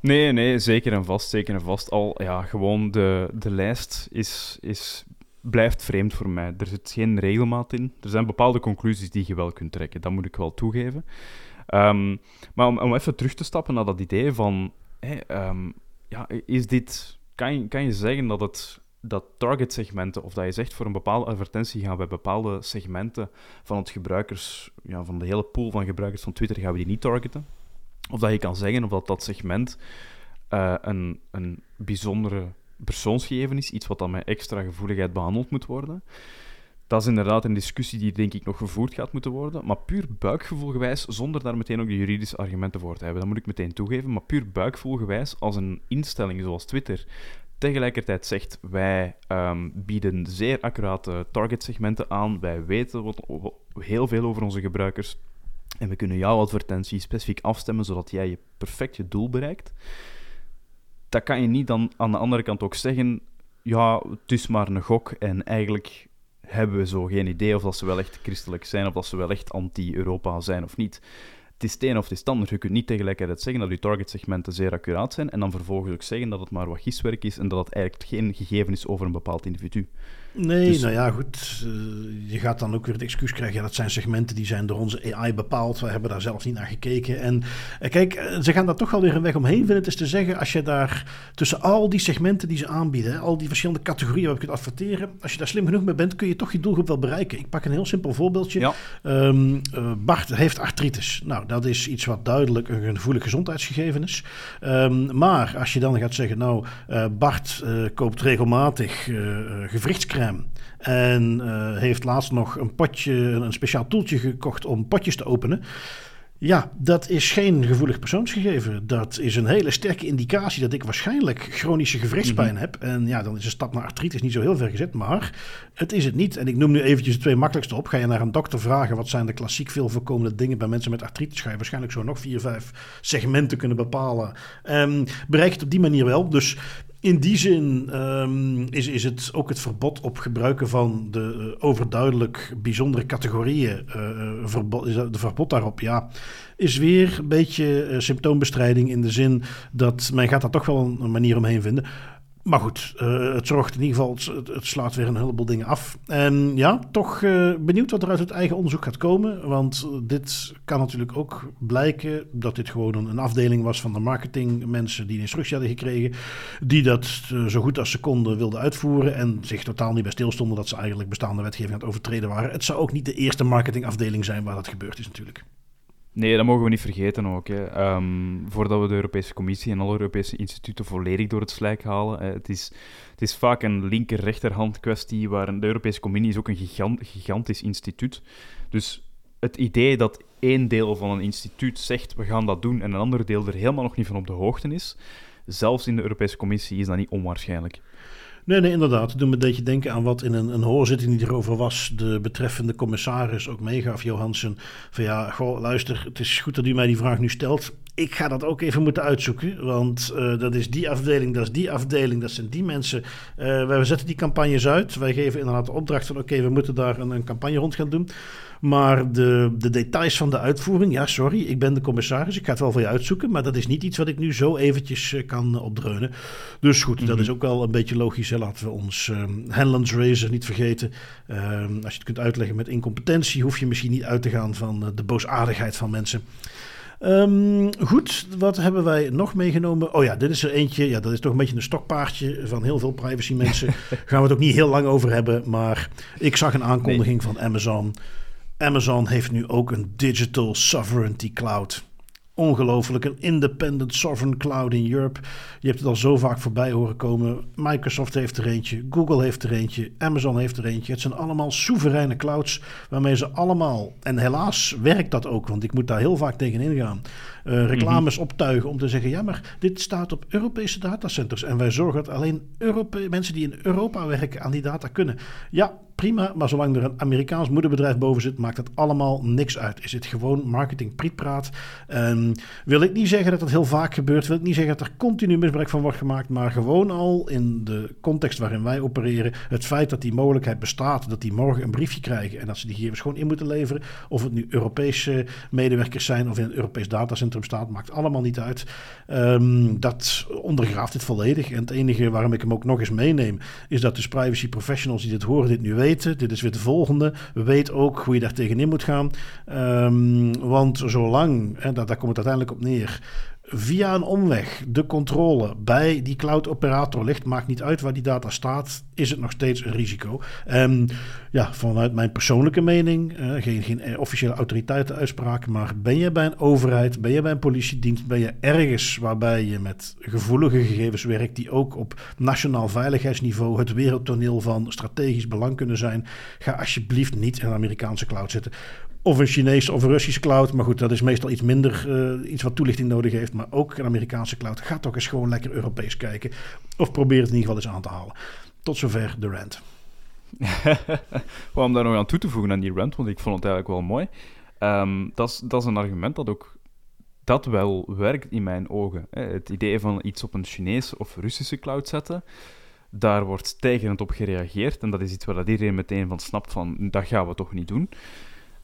Nee, nee, zeker en vast, zeker en vast. Al, ja, gewoon de, de lijst is, is blijft vreemd voor mij. Er zit geen regelmaat in. Er zijn bepaalde conclusies die je wel kunt trekken, dat moet ik wel toegeven. Um, maar om, om, even terug te stappen naar dat idee van... Um, ja, is dit... Kan je, kan je zeggen dat het dat target-segmenten, of dat je zegt voor een bepaalde advertentie gaan we bepaalde segmenten van het gebruikers, ja, van de hele pool van gebruikers van Twitter, gaan we die niet targeten? Of dat je kan zeggen of dat dat segment uh, een, een bijzondere persoonsgegeven is, iets wat dan met extra gevoeligheid behandeld moet worden, dat is inderdaad een discussie die denk ik nog gevoerd gaat moeten worden. Maar puur buikgevoelgewijs, zonder daar meteen ook de juridische argumenten voor te hebben. Dat moet ik meteen toegeven. Maar puur buikgevoelgewijs, als een instelling zoals Twitter tegelijkertijd zegt: wij um, bieden zeer accurate targetsegmenten aan, wij weten wat, heel veel over onze gebruikers en we kunnen jouw advertentie specifiek afstemmen zodat jij je perfect je doel bereikt. Dat kan je niet dan aan de andere kant ook zeggen: ja, het is maar een gok en eigenlijk hebben we zo geen idee of dat ze wel echt christelijk zijn of dat ze wel echt anti-Europa zijn of niet het is het een of het is het ander. Je kunt niet tegelijkertijd zeggen dat je targetsegmenten zeer accuraat zijn en dan vervolgens ook zeggen dat het maar wat giswerk is en dat het eigenlijk geen gegeven is over een bepaald individu. Nee, dus- nou ja, goed. Uh, je gaat dan ook weer het excuus krijgen. Ja, dat zijn segmenten die zijn door onze AI bepaald. We hebben daar zelf niet naar gekeken. En uh, kijk, uh, ze gaan daar toch wel weer een weg omheen vinden. Het is te zeggen, als je daar tussen al die segmenten die ze aanbieden, al die verschillende categorieën waar je kunt adverteren, als je daar slim genoeg mee bent, kun je toch je doelgroep wel bereiken. Ik pak een heel simpel voorbeeldje. Ja. Um, Bart heeft artritis. Nou, dat is iets wat duidelijk een gevoelig gezondheidsgegeven is. Um, maar als je dan gaat zeggen, nou, Bart koopt regelmatig en uh, heeft laatst nog een potje, een speciaal toeltje gekocht om potjes te openen. Ja, dat is geen gevoelig persoonsgegeven. Dat is een hele sterke indicatie dat ik waarschijnlijk chronische gewrichtspijn mm -hmm. heb. En ja, dan is een stap naar artritis niet zo heel ver gezet. Maar het is het niet. En ik noem nu eventjes de twee makkelijkste op. Ga je naar een dokter vragen wat zijn de klassiek veel voorkomende dingen bij mensen met artritis, ga je waarschijnlijk zo nog vier, vijf segmenten kunnen bepalen. Um, bereik het op die manier wel. Dus in die zin um, is, is het ook het verbod op gebruiken van de uh, overduidelijk bijzondere categorieën, uh, verbod, is de verbod daarop, ja, is weer een beetje symptoombestrijding in de zin dat men gaat daar toch wel een, een manier omheen vinden. Maar goed, uh, het zorgt in ieder geval, het, slaat weer een heleboel dingen af. En ja, toch uh, benieuwd wat er uit het eigen onderzoek gaat komen. Want dit kan natuurlijk ook blijken dat dit gewoon een, afdeling was van de marketingmensen die een instructie hadden gekregen. Die dat zo goed als ze konden wilden uitvoeren. En zich totaal niet bij stilstonden dat ze eigenlijk bestaande wetgeving aan het overtreden waren. Het zou ook niet de eerste marketingafdeling zijn waar dat gebeurd is natuurlijk. Nee, dat mogen we niet vergeten ook. Hè. Um, voordat we de Europese Commissie en alle Europese instituten volledig door het slijk halen. Hè. Het, is, het is vaak een linker-rechterhand kwestie, waar de Europese Commissie is ook een gigant, gigantisch instituut. Dus het idee dat één deel van een instituut zegt, we gaan dat doen, en een ander deel er helemaal nog niet van op de hoogte is, zelfs in de Europese Commissie is dat niet onwaarschijnlijk. Nee, nee, inderdaad. Het doet me een beetje denken aan wat in een, een hoorzitting die erover was, de betreffende commissaris ook meegaf, Johansen. Van ja, goh, luister, het is goed dat u mij die vraag nu stelt. Ik ga dat ook even moeten uitzoeken, want uh, dat is die afdeling, dat is die afdeling, dat zijn die mensen. Uh, wij zetten die campagnes uit. Wij geven inderdaad de opdracht van oké, okay, we moeten daar een, een campagne rond gaan doen. Maar de, de details van de uitvoering, ja, sorry, ik ben de commissaris. Ik ga het wel voor je uitzoeken. Maar dat is niet iets wat ik nu zo eventjes uh, kan opdreunen. Dus goed, mm -hmm. dat is ook wel een beetje logisch. Hè. Laten we ons um, Hanlands Razor niet vergeten. Um, als je het kunt uitleggen met incompetentie, hoef je misschien niet uit te gaan van de boosaardigheid van mensen. Um, goed, wat hebben wij nog meegenomen? Oh ja, dit is er eentje. Ja, dat is toch een beetje een stokpaardje van heel veel privacy mensen. Gaan we het ook niet heel lang over hebben. Maar ik zag een aankondiging nee. van Amazon. Amazon heeft nu ook een Digital Sovereignty Cloud. Ongelooflijk, een independent sovereign cloud in Europe. Je hebt het al zo vaak voorbij horen komen. Microsoft heeft er eentje, Google heeft er eentje, Amazon heeft er eentje. Het zijn allemaal soevereine clouds waarmee ze allemaal, en helaas werkt dat ook, want ik moet daar heel vaak tegen ingaan, uh, reclames optuigen om te zeggen: ja, maar dit staat op Europese datacenters en wij zorgen dat alleen Europe mensen die in Europa werken aan die data kunnen. Ja, prima, maar zolang er een Amerikaans moederbedrijf boven zit, maakt het allemaal niks uit. Is het gewoon marketing prietpraat? Um, wil ik niet zeggen dat dat heel vaak gebeurt, wil ik niet zeggen dat er continu misbruik van wordt gemaakt, maar gewoon al in de context waarin wij opereren, het feit dat die mogelijkheid bestaat, dat die morgen een briefje krijgen en dat ze die gegevens gewoon in moeten leveren, of het nu Europese medewerkers zijn of in een Europees datacentrum staat, maakt allemaal niet uit. Um, dat ondergraaft dit volledig. En het enige waarom ik hem ook nog eens meeneem, is dat dus privacy professionals die dit horen, dit nu weten. Dit is weer de volgende. We weten ook hoe je daar tegenin moet gaan. Um, want zolang, daar, daar komt het uiteindelijk op neer via een omweg de controle bij die cloud operator ligt, maakt niet uit waar die data staat, is het nog steeds een risico. Um, ja, vanuit mijn persoonlijke mening, uh, geen, geen officiële autoriteitenuitspraak, maar ben je bij een overheid, ben je bij een politiedienst, ben je ergens waarbij je met gevoelige gegevens werkt die ook op nationaal veiligheidsniveau het wereldtoneel van strategisch belang kunnen zijn, ga alsjeblieft niet in een Amerikaanse cloud zitten. Of een Chinese of een Russische cloud. Maar goed, dat is meestal iets minder, uh, iets wat toelichting nodig heeft. Maar ook een Amerikaanse cloud. Ga toch eens gewoon lekker Europees kijken. Of probeer het in ieder geval eens aan te halen. Tot zover de rant. om daar nog aan toe te voegen aan die rant, want ik vond het eigenlijk wel mooi. Um, dat, is, een argument dat ook dat wel werkt in mijn ogen. Het idee van iets op een Chinese of Russische cloud zetten, daar wordt stijgend op gereageerd. En dat is iets waar iedereen meteen van snapt van, dat gaan we toch niet doen.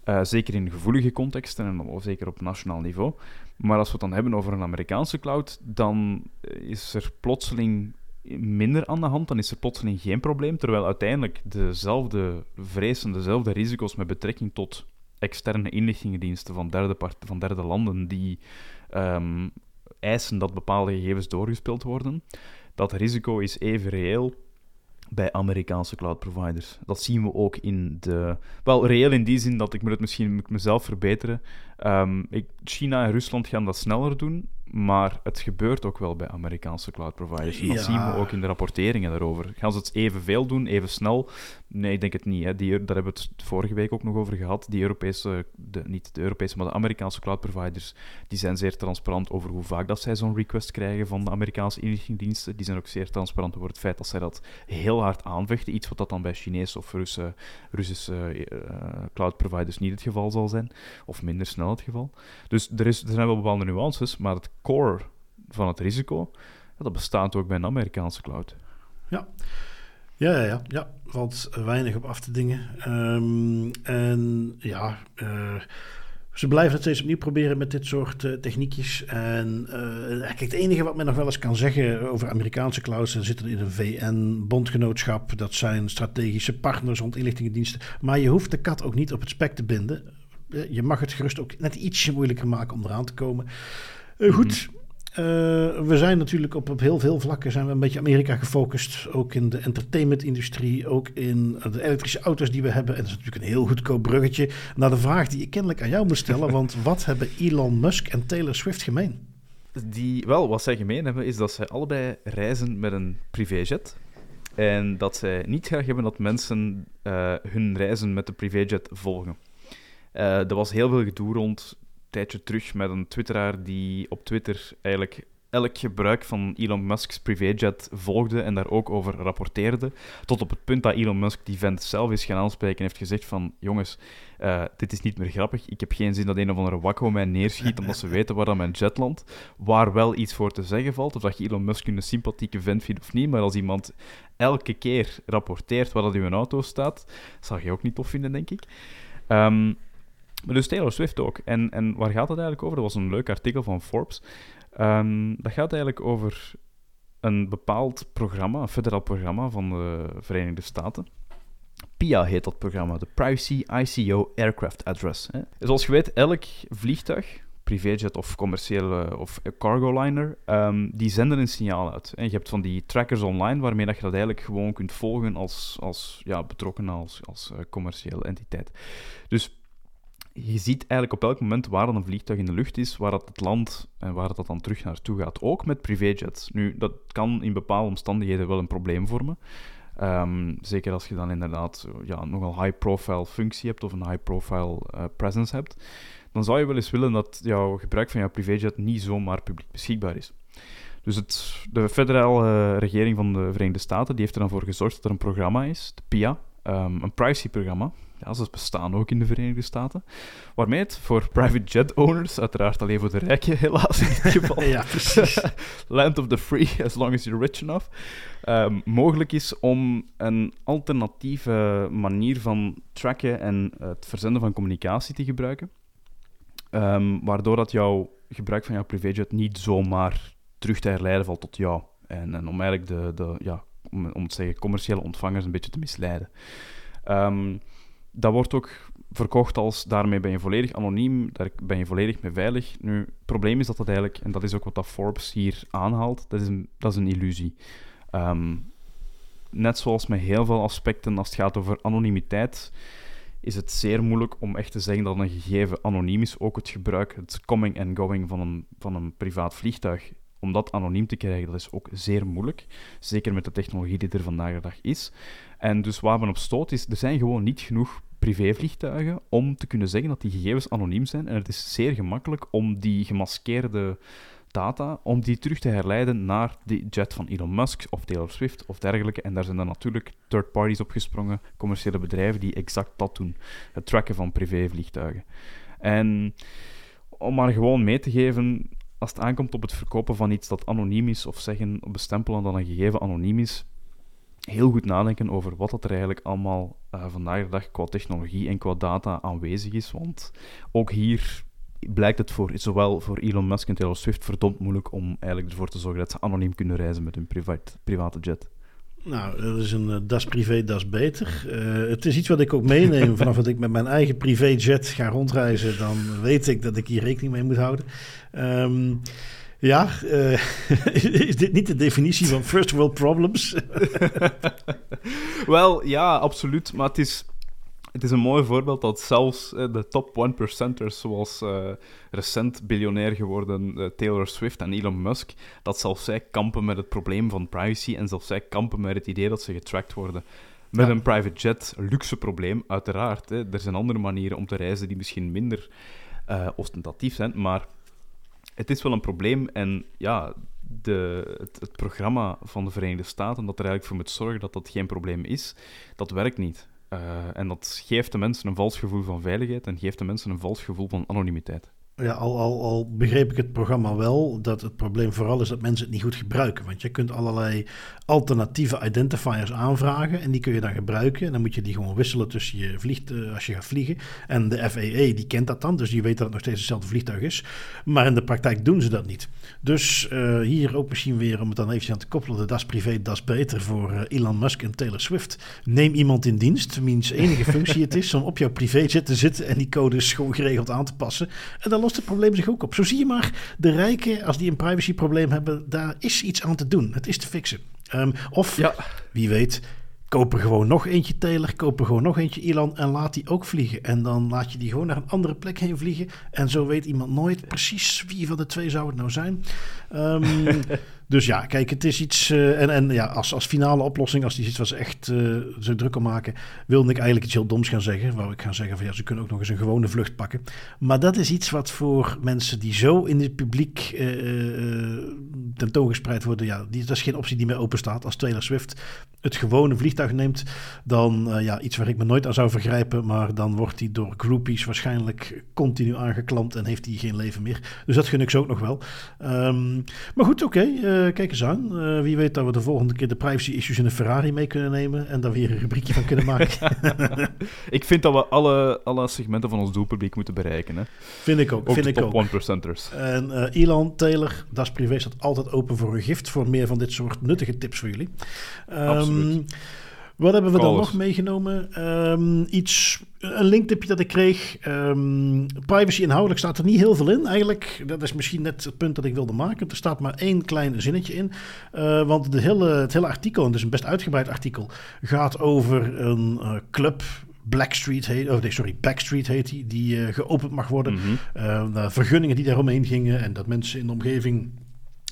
Uh, zeker in gevoelige contexten en zeker op nationaal niveau. Maar als we het dan hebben over een Amerikaanse cloud, dan is er plotseling minder aan de hand, dan is er plotseling geen probleem, terwijl uiteindelijk dezelfde vrezen, dezelfde risico's met betrekking tot externe inlichtingendiensten van derde, part, van derde landen die um, eisen dat bepaalde gegevens doorgespeeld worden, dat risico is even reëel bij Amerikaanse cloud providers. Dat zien we ook in de. Wel, reëel in die zin dat ik moet het misschien moet mezelf verbeteren. Um, ik, China en Rusland gaan dat sneller doen. Maar het gebeurt ook wel bij Amerikaanse cloud providers. En dat zien we ook in de rapporteringen daarover. Gaan ze het evenveel doen, even snel? Nee, ik denk het niet. Hè. Die, daar hebben we het vorige week ook nog over gehad. Die Europese, de, niet de Europese, maar de Amerikaanse cloud providers, die zijn zeer transparant over hoe vaak dat zij zo'n request krijgen van de Amerikaanse inlichtingendiensten. Die zijn ook zeer transparant over het feit dat zij dat heel hard aanvechten. Iets wat dat dan bij Chinese of Russische, Russische uh, cloud providers niet het geval zal zijn. Of minder snel het geval. Dus er, is, er zijn wel bepaalde nuances, maar het core van het risico, dat bestaat ook bij een Amerikaanse cloud. Ja. Ja, ja, ja, ja. valt weinig op af te dingen. Um, en ja, uh, ze blijven het steeds opnieuw proberen met dit soort uh, techniekjes. En uh, het enige wat men nog wel eens kan zeggen over Amerikaanse clouds, ze zitten in een VN-bondgenootschap. Dat zijn strategische partners rond inlichtingendiensten. Maar je hoeft de kat ook niet op het spek te binden. je mag het gerust ook net ietsje moeilijker maken om eraan te komen. Uh, goed. Uh, we zijn natuurlijk op, op heel veel vlakken zijn we een beetje Amerika gefocust. Ook in de entertainmentindustrie, ook in de elektrische auto's die we hebben. En dat is natuurlijk een heel goedkoop bruggetje naar de vraag die ik kennelijk aan jou moet stellen. want wat hebben Elon Musk en Taylor Swift gemeen? Die, wel, wat zij gemeen hebben, is dat zij allebei reizen met een privéjet. En dat zij niet graag hebben dat mensen uh, hun reizen met de privéjet volgen. Uh, er was heel veel gedoe rond tijdje terug met een twitteraar die op Twitter eigenlijk elk gebruik van Elon Musk's privéjet volgde en daar ook over rapporteerde. Tot op het punt dat Elon Musk die vent zelf is gaan aanspreken en heeft gezegd van jongens, uh, dit is niet meer grappig. Ik heb geen zin dat een of andere wakko mij neerschiet omdat ze weten waar dan mijn jet landt. Waar wel iets voor te zeggen valt, of dat je Elon Musk een sympathieke vent vindt of niet, maar als iemand elke keer rapporteert waar dat in een auto staat, zou je ook niet tof vinden, denk ik. Um, dus Taylor Swift ook. En, en waar gaat het eigenlijk over? Dat was een leuk artikel van Forbes. Um, dat gaat eigenlijk over een bepaald programma, een federaal programma van de Verenigde Staten. PIA heet dat programma, de Privacy ICO Aircraft Address. Hè. Zoals je weet, elk vliegtuig, privéjet of commerciële of cargo liner, um, die zenden een signaal uit. En je hebt van die trackers online waarmee dat je dat eigenlijk gewoon kunt volgen als, als ja, betrokken als, als uh, commerciële entiteit. Dus je ziet eigenlijk op elk moment waar dan een vliegtuig in de lucht is, waar dat het land en waar dat dan terug naartoe gaat. Ook met privéjets. Nu, dat kan in bepaalde omstandigheden wel een probleem vormen. Um, zeker als je dan inderdaad ja, nogal high-profile functie hebt of een high-profile uh, presence hebt. Dan zou je wel eens willen dat jouw gebruik van jouw privéjet niet zomaar publiek beschikbaar is. Dus het, de federale uh, regering van de Verenigde Staten die heeft er dan voor gezorgd dat er een programma is, de PIA, um, een privacy-programma, ja, ze bestaan ook in de Verenigde Staten. Waarmee het voor private jet owners, uiteraard alleen voor de rijken helaas in dit geval, ja, land of the free, as long as you're rich enough, um, mogelijk is om een alternatieve manier van tracken en het verzenden van communicatie te gebruiken. Um, waardoor dat jouw gebruik van jouw privéjet niet zomaar terug te herleiden valt tot jou. En, en om eigenlijk de, de ja, om, om te zeggen, commerciële ontvangers een beetje te misleiden. Um, dat wordt ook verkocht als daarmee ben je volledig anoniem, daar ben je volledig mee veilig. Nu, het probleem is dat dat eigenlijk, en dat is ook wat dat Forbes hier aanhaalt, dat is een, dat is een illusie. Ehm, net zoals met heel veel aspecten als het gaat over anonimiteit, is het zeer moeilijk om echt te zeggen dat een gegeven anoniem is. Ook het gebruik, het coming and going van een, van een privaat vliegtuig, om dat anoniem te krijgen, dat is ook zeer moeilijk. Zeker met de technologie die er vandaag de dag is. En dus waar men op stoot is, er zijn gewoon niet genoeg privévliegtuigen om te kunnen zeggen dat die gegevens anoniem zijn. En het is zeer gemakkelijk om die gemaskeerde data, om die terug te herleiden naar de jet van Elon Musk of Taylor Swift of dergelijke. En daar zijn dan natuurlijk third parties opgesprongen, commerciële bedrijven die exact dat doen. Het tracken van privévliegtuigen. En om maar gewoon mee te geven, als het aankomt op het verkopen van iets dat anoniem is, of zeggen, bestempelen dat een gegeven anoniem is, heel goed nadenken over wat dat er eigenlijk allemaal uh, vandaag de dag qua technologie en qua data aanwezig is. Want ook hier blijkt het voor zowel voor Elon Musk en Taylor Swift verdomd moeilijk om eigenlijk ervoor te zorgen dat ze anoniem kunnen reizen met hun privat, private jet. Nou, dat is een uh, das privé, das beter. Uh, het is iets wat ik ook meeneem vanaf dat ik met mijn eigen privéjet ga rondreizen. Dan weet ik dat ik hier rekening mee moet houden. Um, ja, uh, is dit niet de definitie van first world problems? Wel, ja, absoluut. Maar het is, het is een mooi voorbeeld dat zelfs uh, de top 1%ers, zoals uh, recent biljonair geworden Taylor Swift en Elon Musk, dat zelfs zij kampen met het probleem van privacy en zelfs zij kampen met het idee dat ze getracked worden. Met ja. een private jet, luxe probleem, uiteraard. Hè. Er zijn andere manieren om te reizen die misschien minder ostentatief zijn, maar het is wel een probleem. En ja, de, het, het, programma van de Verenigde Staten, dat er eigenlijk voor moet zorgen dat dat geen probleem is, dat werkt niet. Uh, en dat geeft de mensen een vals gevoel van veiligheid en geeft de mensen een vals gevoel van anonimiteit. Ja, al, al, al begreep ik het programma wel, dat het probleem vooral is dat mensen het niet goed gebruiken. Want je kunt allerlei alternatieve identifiers aanvragen en die kun je dan gebruiken. En dan moet je die gewoon wisselen tussen je vliegt, uh, als je gaat vliegen. En de FAA die kent dat dan, dus die weet dat het nog steeds hetzelfde vliegtuig is. Maar in de praktijk doen ze dat niet. Dus uh, hier ook misschien weer, om het dan even aan te koppelen, de das privé, das beter voor uh, Elon Musk en Taylor Swift. Neem iemand in dienst, wiens enige functie het is om op jouw privéjet te zitten en die codes gewoon geregeld aan te passen. En dan lost het probleem zich ook op. Zo zie je maar, de rijken, als die een privacyprobleem hebben, daar is iets aan te doen. Het is te fixen. Um, of, ja. wie weet, kopen gewoon nog eentje Taylor, kopen gewoon nog eentje Elon en laat die ook vliegen. En dan laat je die gewoon naar een andere plek heen vliegen. En zo weet iemand nooit precies wie van de twee zou het nou zijn. Um, dus ja, kijk, het is iets. Uh, en en ja, als, als finale oplossing, als die situatie echt uh, zo druk kan maken, wilde ik eigenlijk iets heel doms gaan zeggen. Waar ik ga zeggen van ja, ze kunnen ook nog eens een gewone vlucht pakken. Maar dat is iets wat voor mensen die zo in het publiek uh, tentoongespreid worden, ja, die, dat is geen optie die meer open staat. Als Taylor Swift het gewone vliegtuig neemt, dan ja, iets waar ik me nooit aan zou vergrijpen. Maar dan wordt hij door groupies waarschijnlijk continu aangeklampt en heeft hij geen leven meer. Dus dat gun ik ze ook nog wel. Um, maar goed, oké. Kijk eens aan. Uh, wie weet dat we de volgende keer de privacy issues in een Ferrari mee kunnen nemen en daar weer een rubriekje van kunnen maken. ik vind dat we alle, alle segmenten van ons doelpubliek moeten bereiken. Hè? Vind ik ook. ook vind ik top ook. 1%ers. En uh, Elon, Taylor, Das Privé staat altijd open voor een gift voor meer van dit soort nuttige tips voor jullie. Um, Absoluut. Wat hebben we dan nog meegenomen? Um, iets, een linktipje dat ik kreeg. Um, privacy inhoudelijk staat er niet heel veel in. Eigenlijk, dat is misschien net het punt dat ik wilde maken. Er staat maar één klein zinnetje in. Uh, want de hele, het hele artikel, en het is een best uitgebreid artikel, gaat over een uh, club Blackstreet heet, oh nee, sorry, Backstreet heet die, die uh, geopend mag worden. Mhm. Uh, vergunningen die daaromheen gingen en dat mensen in de omgeving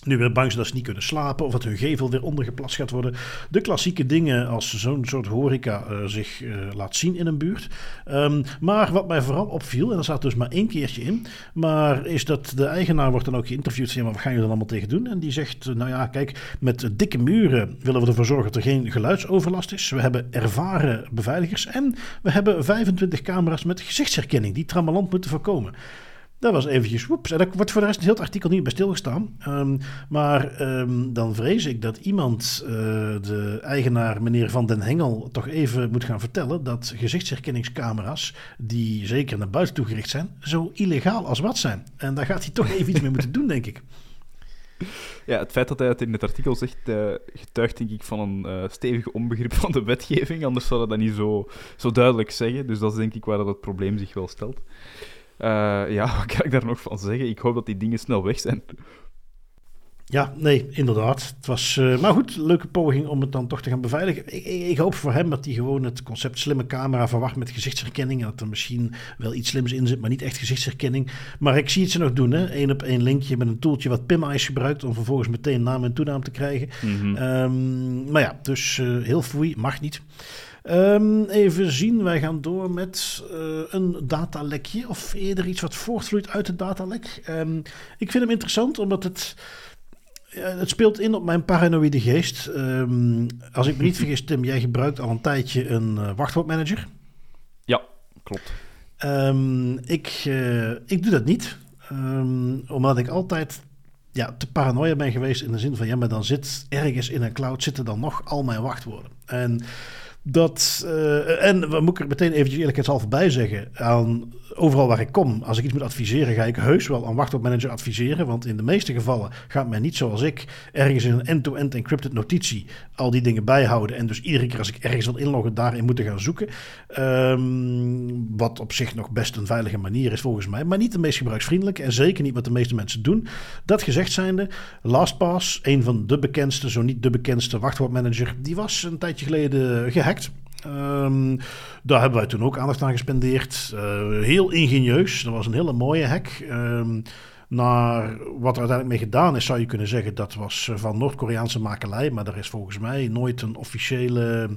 nu weer bang zijn dat ze niet kunnen slapen of dat hun gevel weer ondergeplast gaat worden. De klassieke dingen als zo'n soort horeca uh, zich uh, laat zien in een buurt. Um, maar wat mij vooral opviel, en dat staat dus maar één keertje in, maar is dat de eigenaar wordt dan ook geïnterviewd. Zeg maar, wat gaan jullie dan allemaal tegen doen? En die zegt, nou ja, kijk, met dikke muren willen we ervoor zorgen dat er geen geluidsoverlast is. We hebben ervaren beveiligers en we hebben 25 camera's met gezichtsherkenning die trammeland moeten voorkomen. Dat was eventjes woeps. En daar wordt voor de rest heel het artikel niet bij stilgestaan. Um, maar um, dan vrees ik dat iemand, uh, de eigenaar meneer Van den Hengel, toch even moet gaan vertellen dat gezichtsherkenningscamera's, die zeker naar buiten toe gericht zijn, zo illegaal als wat zijn. En daar gaat hij toch even iets mee moeten doen, denk ik. Ja, het feit dat hij het in het artikel zegt, uh, getuigt denk ik van een uh, stevig onbegrip van de wetgeving. Anders zou hij dat niet zo, zo duidelijk zeggen. Dus dat is denk ik waar dat het probleem zich wel stelt. Uh, ja, wat kan ik daar nog van zeggen? Ik hoop dat die dingen snel weg zijn. Ja, nee, inderdaad. Het was, uh, maar goed, leuke poging om het dan toch te gaan beveiligen. Ik, ik, ik, hoop voor hem dat hij gewoon het concept slimme camera verwacht met gezichtsherkenning. En dat er misschien wel iets slims in zit, maar niet echt gezichtsherkenning. Maar ik zie het ze nog doen, hè. Eén op één linkje met een toeltje wat PimEyes gebruikt om vervolgens meteen naam en toenaam te krijgen. Mm -hmm. um, maar ja, dus uh, heel foei, mag niet. Um, even zien, wij gaan door met uh, een datalekje. Of eerder iets wat voortvloeit uit het datalek. Um, ik vind hem interessant omdat het het speelt in op mijn paranoïde geest. Um, als ik me niet vergis, Tim, jij gebruikt al een tijdje een uh, wachtwoordmanager. Ja, klopt. Ik, uh, ik doe dat niet. Omdat ik altijd ja, te paranoia ben geweest in de zin van... ja, maar dan zit ergens in een cloud zitten dan nog al mijn wachtwoorden. En... Dat, uh, en we moet er meteen eventjes eerlijkheidshalve bij zeggen. Aan, overal waar ik kom, als ik iets moet adviseren, ga ik heus wel een wachtwoordmanager adviseren. Want in de meeste gevallen gaat men niet zoals ik ergens in een end-to-end encrypted notitie al die dingen bijhouden. En dus iedere keer als ik ergens wil inloggen, daarin moeten gaan zoeken. Um, wat op zich nog best een veilige manier is volgens mij. Maar niet de meest gebruiksvriendelijke en zeker niet wat de meeste mensen doen. Dat gezegd zijnde, LastPass, een van de bekendste, zo niet de bekendste wachtwoordmanager, die was een tijdje geleden gehackt. Um, daar hebben wij toen ook aandacht aan gespendeerd. Uh, heel ingenieus. Dat was een hele mooie hack. Um, naar wat er uiteindelijk mee gedaan is, zou je kunnen zeggen dat was van Noord-Koreaanse makelij. Maar daar is volgens mij nooit een officiële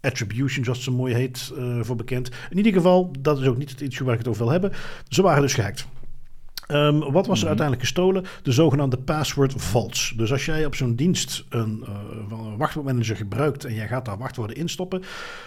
attribution, zoals het zo mooi heet, uh, voor bekend. In ieder geval, dat is ook niet het issue waar ik het over wil hebben. Ze waren dus gehackt. Um, wat was er mm-hmm. uiteindelijk gestolen? De zogenaamde password vaults. Dus als jij op zo'n dienst een, uh, een wachtwoordmanager gebruikt en jij gaat daar wachtwoorden instoppen,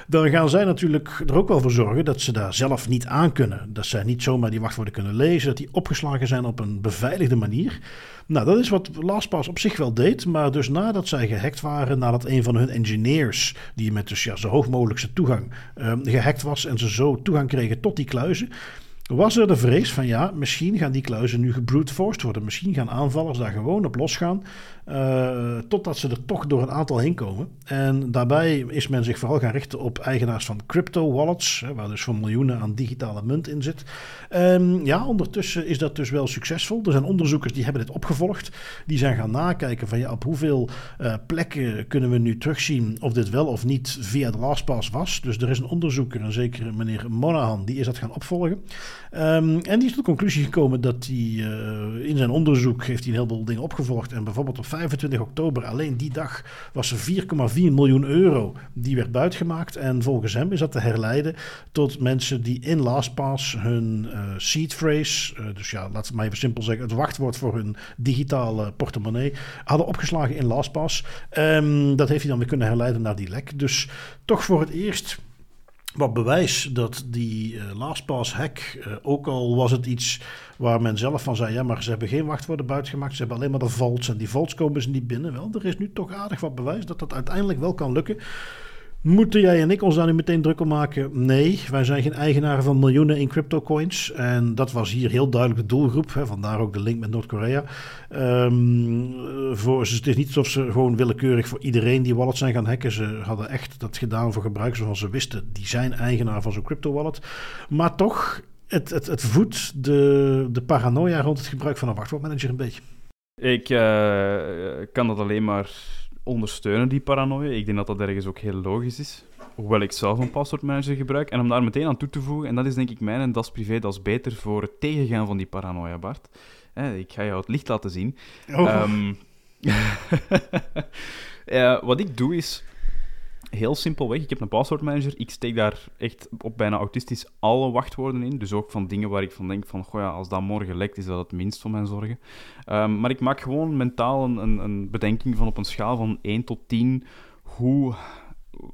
dan gaan zij natuurlijk er ook wel voor zorgen dat ze daar zelf niet aan kunnen. Dat zij niet zomaar die wachtwoorden kunnen lezen, dat die opgeslagen zijn op een beveiligde manier. Nou, dat is wat LastPass op zich wel deed, maar dus nadat zij gehackt waren, nadat een van hun engineers, die met dus ja, zo hoog mogelijkse toegang um, gehackt was en ze zo toegang kregen tot die kluizen, was er de vrees van ja, misschien gaan die kluizen nu gebrute forced worden. Misschien gaan aanvallers daar gewoon op losgaan. Uh, totdat ze er toch door een aantal heen komen. En daarbij is men zich vooral gaan richten op eigenaars van crypto wallets, waar dus voor miljoenen aan digitale munt in zit. Um, ja, ondertussen is dat dus wel succesvol. Er zijn onderzoekers die hebben dit opgevolgd. Die zijn gaan nakijken van ja, op hoeveel uh, plekken kunnen we nu terugzien of dit wel of niet via de LastPass was. Dus er is een onderzoeker, een zekere meneer Monahan, die is dat gaan opvolgen. Um, en die is tot de conclusie gekomen dat hij uh, in zijn onderzoek heeft hij een heleboel dingen opgevolgd. En bijvoorbeeld op 25 oktober, alleen die dag, was er 4,4 miljoen euro die werd buitgemaakt. En volgens hem is dat te herleiden tot mensen die in LastPass hun uh, seed phrase, uh, dus ja, laat het maar even simpel zeggen, het wachtwoord voor hun digitale portemonnee, hadden opgeslagen in LastPass. Um, dat heeft hij dan weer kunnen herleiden naar die lek. Dus toch voor het eerst wat bewijs dat die uh, LastPass hack, uh, ook al was het iets waar men zelf van zei, ja, maar ze hebben geen wachtwoorden buitgemaakt, ze hebben alleen maar de vaults en die vaults komen ze niet binnen. Wel, er is nu toch aardig wat bewijs dat dat uiteindelijk wel kan lukken. Moeten jij en ik ons daar nu meteen druk om maken? Nee, wij zijn geen eigenaren van miljoenen in crypto coins. En dat was hier heel duidelijk de doelgroep. Hè, vandaar ook de link met Noord-Korea. Um, voor, het is niet alsof ze gewoon willekeurig voor iedereen die wallet zijn gaan hacken. Ze hadden echt dat gedaan voor gebruikers waarvan ze wisten, die zijn eigenaar van zo'n crypto wallet. Maar toch, het, het, het voedt de, de paranoia rond het gebruik van een wachtwoordmanager een beetje. Ik uh, kan dat alleen maar ondersteunen, die paranoia. Ik denk dat dat ergens ook heel logisch is. Hoewel ik zelf een passwordmanager gebruik. En om daar meteen aan toe te voegen, en dat is denk ik mijn en dat is privé, dat is beter voor het tegengaan van die paranoia, Bart. Eh, ik ga jou het licht laten zien. Oh. Um, uh, wat ik doe is heel simpelweg. Ik heb een passwordmanager. Ik steek daar echt op bijna autistisch alle wachtwoorden in. Dus ook van dingen waar ik van denk van, goh ja, als dat morgen lekt, is dat het minst van mijn zorgen. Um, maar ik maak gewoon mentaal een, een, een, bedenking van op een schaal van 1 tot 10. Hoe,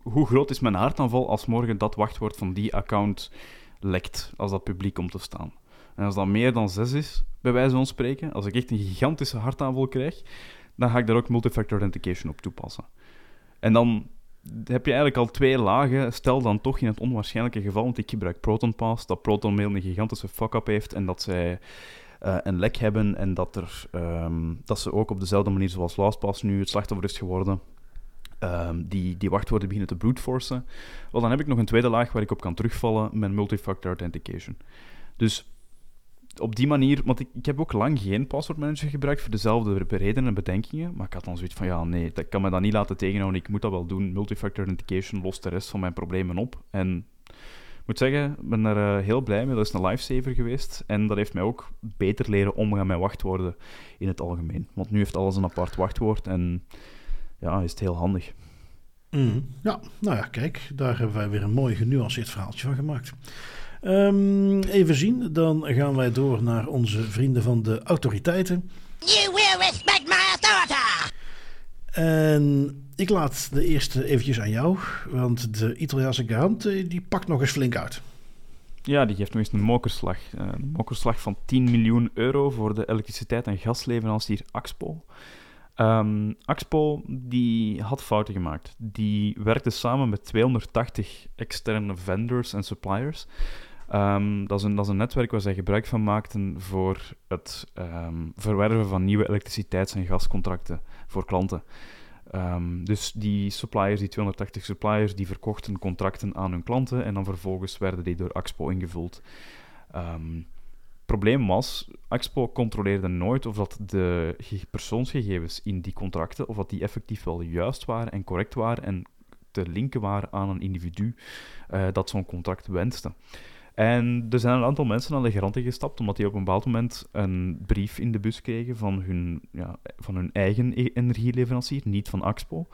hoe groot is mijn hartaanval als morgen dat wachtwoord van die account lekt, als dat publiek komt te staan? En als dat meer dan 6 is, bij wijze van spreken, als ik echt een gigantische hartaanval krijg, dan ga ik daar ook multifactor authentication op toepassen. En dan heb je eigenlijk al twee lagen. Stel dan toch in het onwaarschijnlijke geval, want ik gebruik ProtonPass, dat ProtonMail een gigantische fuck-up heeft en dat zij een lek hebben en dat, er, ehm, dat ze ook op dezelfde manier zoals LastPass nu het slachtoffer is geworden, um, die, die wachtwoorden beginnen te brute Wel, dan heb ik nog een tweede laag waar ik op kan terugvallen met multifactor authentication. Dus op die manier, want ik, ik heb ook lang geen passwordmanager gebruikt voor dezelfde redenen en bedenkingen, maar ik had dan zoiets van, ja, nee, dat kan me dat niet laten tegenhouden, ik moet dat wel doen. Multifactor authentication lost de rest van mijn problemen op. En ik moet zeggen, ik ben er uh, heel blij mee. Dat is een lifesaver geweest. En dat heeft mij ook beter leren omgaan met wachtwoorden in het algemeen. Want nu heeft alles een apart wachtwoord en ja, is het heel handig. Mm, ja, nou ja, kijk, daar hebben wij weer een mooi genuanceerd verhaaltje van gemaakt. Um, even zien, dan gaan wij door naar onze vrienden van de autoriteiten. You will respect my authority! En ik laat de eerste eventjes aan jou, want de Italiaanse garant die pakt nog eens flink uit. Ja, die geeft nog eens een mokerslag. Eh, een mokerslag van 10 miljoen euro voor de elektriciteit- en gasleverancier Axpo. Um, Axpo die had fouten gemaakt. Die werkte samen met 280 externe vendors en suppliers. Um, dat, is een, dat is een netwerk waar zij gebruik van maakten voor het um, verwerven van nieuwe elektriciteits- en gascontracten voor klanten. dus die suppliers, die 280 suppliers, die verkochten contracten aan hun klanten en dan vervolgens werden die door Axpo ingevuld. Um, probleem was, Expo controleerde nooit of dat de persoonsgegevens in die contracten, of dat die effectief wel juist waren en correct waren en te linken waren aan een individu uh, dat zo'n contract wenste. En er zijn een aantal mensen aan de garantie gestapt, omdat die op een bepaald moment een brief in de bus kregen van hun, ja, van hun eigen e-, energieleverancier, niet van Axpo.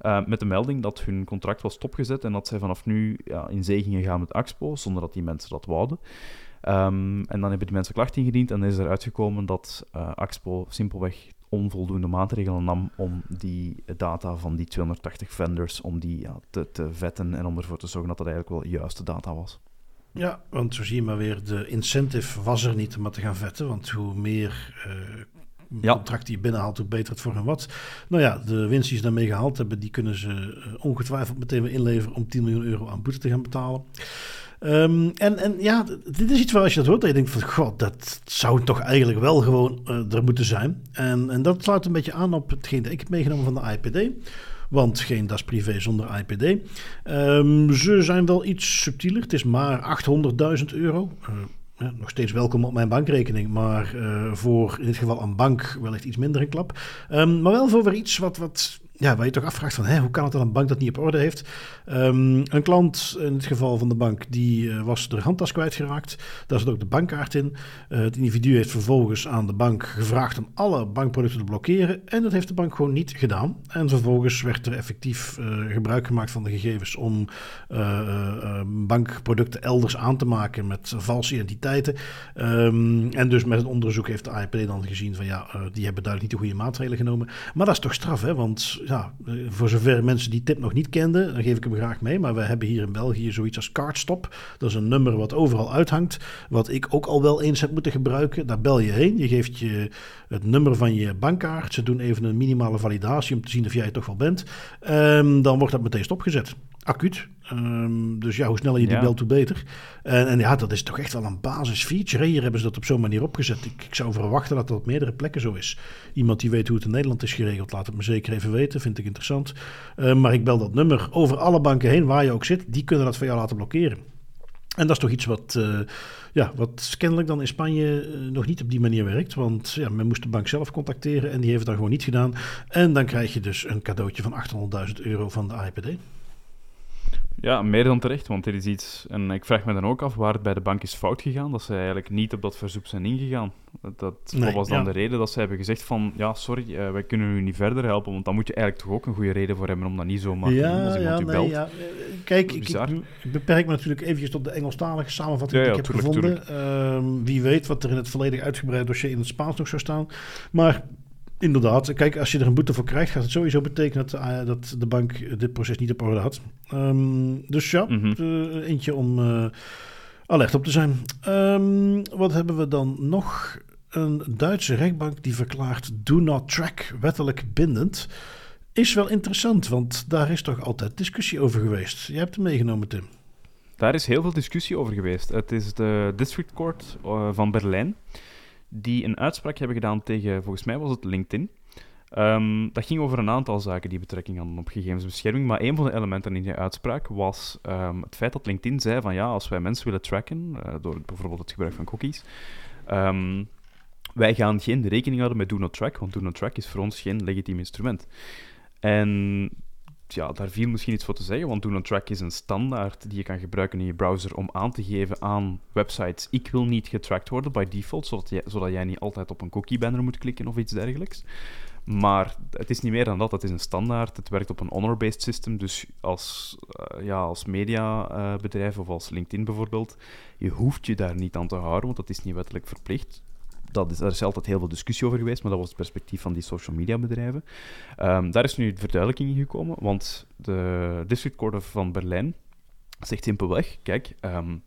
Uh, met de melding dat hun contract was stopgezet en dat zij vanaf nu ja, in zee gingen gaan met Axpo, zonder dat die mensen dat wouden. Um, en dan hebben die mensen klacht ingediend en is er uitgekomen dat uh, Axpo simpelweg onvoldoende maatregelen nam om die data van die 280 vendors om die ja, te, te vetten en om ervoor te zorgen dat dat eigenlijk wel juiste data was. Ja, want zo zie je maar weer, de incentive was er niet om het te gaan vetten. Want hoe meer uh, ja. contract die je binnenhaalt, hoe beter het voor hen wat. Nou ja, de winst die ze daarmee gehaald hebben, die kunnen ze uh, ongetwijfeld meteen weer inleveren om 10 miljoen euro aan boete te gaan betalen. Um, en, en ja, dit is iets waar als je dat hoort, dat je denkt van, god, dat zou toch eigenlijk wel gewoon uh, er moeten zijn. En, en dat sluit een beetje aan op hetgeen dat ik heb meegenomen van de IPD. Want geen DAS privé zonder IPD. Um, ze zijn wel iets subtieler. Het is maar 800.000 euro. Ja, nog steeds welkom op mijn bankrekening, maar uh, voor in dit geval een bank wellicht iets minder een klap. Um, maar wel voor weer iets wat, wat ja, waar je toch afvraagt van hè, hoe kan het dat een bank dat niet op orde heeft? Um, een klant, in het geval van de bank, die uh, was de handtas kwijtgeraakt. Daar zit ook de bankkaart in. Uh, het individu heeft vervolgens aan de bank gevraagd om alle bankproducten te blokkeren. En dat heeft de bank gewoon niet gedaan. En vervolgens werd er effectief uh, gebruik gemaakt van de gegevens om bankproducten elders aan te maken met valse identiteiten. Um, en dus met het onderzoek heeft de AIP dan gezien van ja, die hebben duidelijk niet de goede maatregelen genomen. Maar dat is toch straf, hè? Want ja, voor zover mensen die tip nog niet kenden, dan geef ik hem graag mee. Maar we hebben hier in België zoiets als Cardstop. Dat is een nummer wat overal uithangt. Wat ik ook al wel eens heb moeten gebruiken. Daar bel je heen. Je geeft je het nummer van je bankkaart. Ze doen even een minimale validatie om te zien of jij het toch wel bent. Um, dan wordt dat meteen stopgezet acuut. Um, dus ja, hoe sneller je die ja. belt, hoe beter. En, en, ja, dat is toch echt wel een basisfeature. Hier hebben ze dat op zo'n manier opgezet. Ik, ik, zou verwachten dat dat op meerdere plekken zo is. Iemand die weet hoe het in Nederland is geregeld, laat het me zeker even weten. Vind ik interessant. Uh, maar ik bel dat nummer over alle banken heen, waar je ook zit. Die kunnen dat voor jou laten blokkeren. En dat is toch iets wat, uh, ja, wat kennelijk dan in Spanje uh, nog niet op die manier werkt. Want ja, men moest de bank zelf contacteren en die heeft het dan gewoon niet gedaan. En dan krijg je dus een cadeautje van 800.000 euro van de AIPD. Ja, meer dan terecht, want dit is iets... En ik vraag me dan ook af waar het bij de bank is fout gegaan, dat ze eigenlijk niet op dat verzoek zijn ingegaan. Dat, nee, was dan ja. de reden dat ze hebben gezegd van, ja, sorry, uh, wij kunnen u niet verder helpen, want dan moet je eigenlijk toch ook een goede reden voor hebben om dat niet zomaar ja, te doen als iemand ja, u nee, belt. Ja. Kijk, ik, ik, beperk me natuurlijk eventjes tot de Engelstalige samenvatting die ik heb tuurlijk, gevonden. Tuurlijk. Uh, wie weet wat er in het volledig uitgebreid dossier in het Spaans nog zou staan. Maar Inderdaad. Kijk, als je er een boete voor krijgt, gaat het sowieso betekenen dat, uh, dat de bank dit proces niet op orde had. Um, dus ja, mm -hmm. uh, eentje om uh, alert op te zijn. Um, wat hebben we dan nog? Een Duitse rechtbank die verklaart do not track wettelijk bindend. Is wel interessant, want daar is toch altijd discussie over geweest. Jij hebt hem meegenomen, Tim. Daar is heel veel discussie over geweest. Het is de District Court van Berlijn die een uitspraak hebben gedaan tegen, volgens mij was het LinkedIn. Ehm, dat ging over een aantal zaken die betrekking hadden op gegevensbescherming, maar een van de elementen in die uitspraak was ehm, het feit dat LinkedIn zei van ja, als wij mensen willen tracken, uh, door bijvoorbeeld het gebruik van cookies, um, wij gaan geen rekening houden met Do Not Track, want Do Not Track is voor ons geen legitiem instrument. En ja, daar viel misschien iets voor te zeggen, want Do Not Track is een standaard die je kan gebruiken in je browser om aan te geven aan websites ik wil niet getracked worden by default, zodat jij, zodat jij niet altijd op een cookie banner moet klikken of iets dergelijks. Maar het is niet meer dan dat, het is een standaard. Het werkt op een honor-based system, dus als, uh, ja, als mediabedrijf uh, of als LinkedIn bijvoorbeeld, je hoeft je daar niet aan te houden, want dat is niet wettelijk verplicht dat is, daar is altijd heel veel discussie over geweest, maar dat was het perspectief van die social media bedrijven. Um, daar is nu verduidelijking in gekomen, want de District Court van Berlijn zegt simpelweg, kijk, um,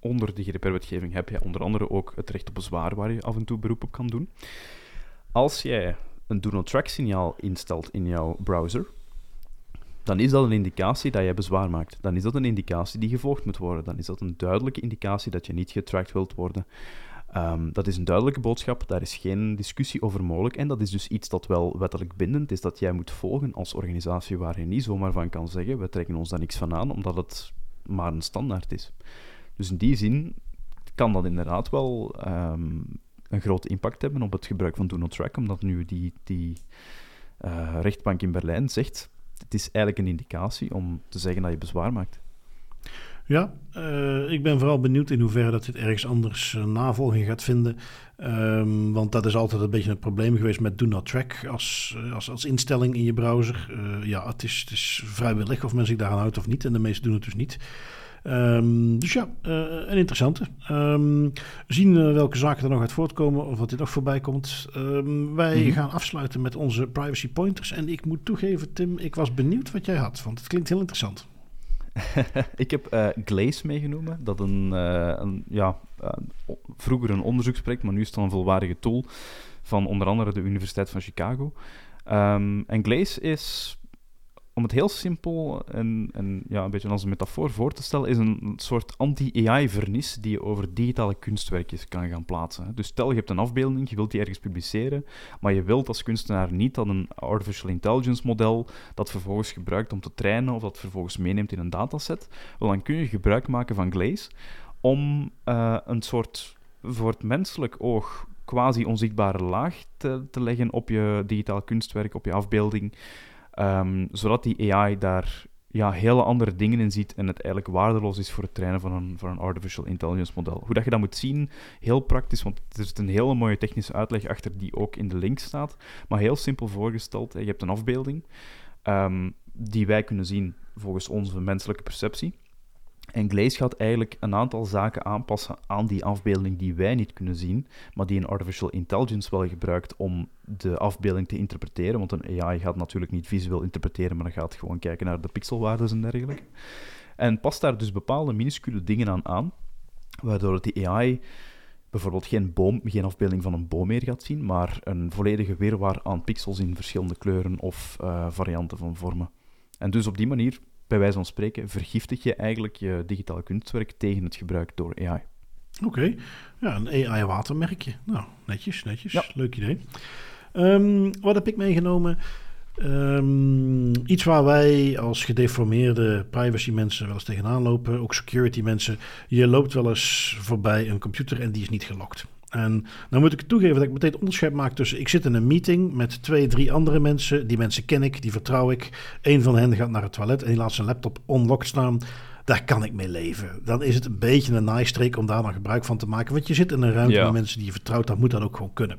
onder de GDPR-wetgeving heb je onder andere ook het recht op bezwaar waar je af en toe beroep op kan doen. Als jij een do-not-track-signaal instelt in jouw browser, dan is dat een indicatie dat jij bezwaar maakt. Dan is dat een indicatie die gevolgd moet worden. Dan is dat een duidelijke indicatie dat je niet getracked wilt worden. Um, dat is een duidelijke boodschap, daar is geen discussie over mogelijk. En dat is dus iets dat wel wettelijk bindend is, dat jij moet volgen als organisatie waar je niet zomaar van kan zeggen, we trekken ons daar niks van aan, omdat het maar een standaard is. Dus in die zin kan dat inderdaad wel um, een grote impact hebben op het gebruik van Do Not Track, omdat nu die, die uh, rechtbank in Berlijn zegt, het is eigenlijk een indicatie om te zeggen dat je bezwaar maakt. Ja, uh, ik ben vooral benieuwd in hoeverre dat dit ergens anders uh, navolging gaat vinden. Um, want dat is altijd een beetje het probleem geweest met Do Not Track als, uh, als, als instelling in je browser. ja, het is, het is vrijwillig of men zich daaraan houdt of niet. En de meesten doen het dus niet. Um, dus ja, een interessante. Um, zien welke zaken er nog uit voortkomen of wat dit nog voorbij komt. wij mm -hmm. gaan afsluiten met onze privacy pointers. En ik moet toegeven, Tim, ik was benieuwd wat jij had. Want het klinkt heel interessant. ik heb uh, Glaze meegenomen. Dat een, uh, een ja, uh, vroeger een onderzoeksproject, maar nu is het een volwaardige tool van onder andere de Universiteit van Chicago. Um, en Glaze is om het heel simpel en, ja, een beetje als een metafoor voor te stellen, is een soort anti-AI-vernis die je over digitale kunstwerkjes kan gaan plaatsen. Dus stel, je hebt een afbeelding, je wilt die ergens publiceren, maar je wilt als kunstenaar niet dat een artificial intelligence model dat vervolgens gebruikt om te trainen of dat vervolgens meeneemt in een dataset, wel, dan kun je gebruik maken van Glaze om uh, een soort voor het menselijk oog quasi onzichtbare laag te, te leggen op je digitaal kunstwerk, op je afbeelding, Um, zodat die AI daar ja, hele andere dingen in ziet en het eigenlijk waardeloos is voor het trainen van een, van een artificial intelligence model. Hoe dat je dat moet zien, heel praktisch, want er zit een hele mooie technische uitleg achter die ook in de link staat, maar heel simpel voorgesteld. Je hebt een afbeelding um, die wij kunnen zien volgens onze menselijke perceptie. En Glaze gaat eigenlijk een aantal zaken aanpassen aan die afbeelding die wij niet kunnen zien, maar die een artificial intelligence wel gebruikt om de afbeelding te interpreteren. Want een AI gaat natuurlijk niet visueel interpreteren, maar gaat gewoon kijken naar de pixelwaarden en dergelijke. En past daar dus bepaalde minuscule dingen aan aan, waardoor die AI bijvoorbeeld geen, boom, geen afbeelding van een boom meer gaat zien, maar een volledige weerwaar aan pixels in verschillende kleuren of uh, varianten van vormen. En dus op die manier bij wijze van spreken, vergiftig je eigenlijk je digitaal kunstwerk tegen het gebruik door AI. Oké, okay. ja, een AI-watermerkje. Nou, netjes, netjes. Ja. Leuk idee. Um, wat heb ik meegenomen? Um, iets waar wij als gedeformeerde privacy mensen wel eens tegenaan lopen, ook security mensen. Je loopt wel eens voorbij een computer en die is niet gelokt. En dan moet ik toegeven dat ik meteen onderscheid maak tussen... ik zit in een meeting met twee, drie andere mensen. Die mensen ken ik, die vertrouw ik. Een van hen gaat naar het toilet en die laat zijn laptop unlocked staan. Daar kan ik mee leven. Dan is het een beetje een naaistreek om daar dan gebruik van te maken. Want je zit in een ruimte ja. met mensen die je vertrouwt. Dan moet dat ook gewoon kunnen.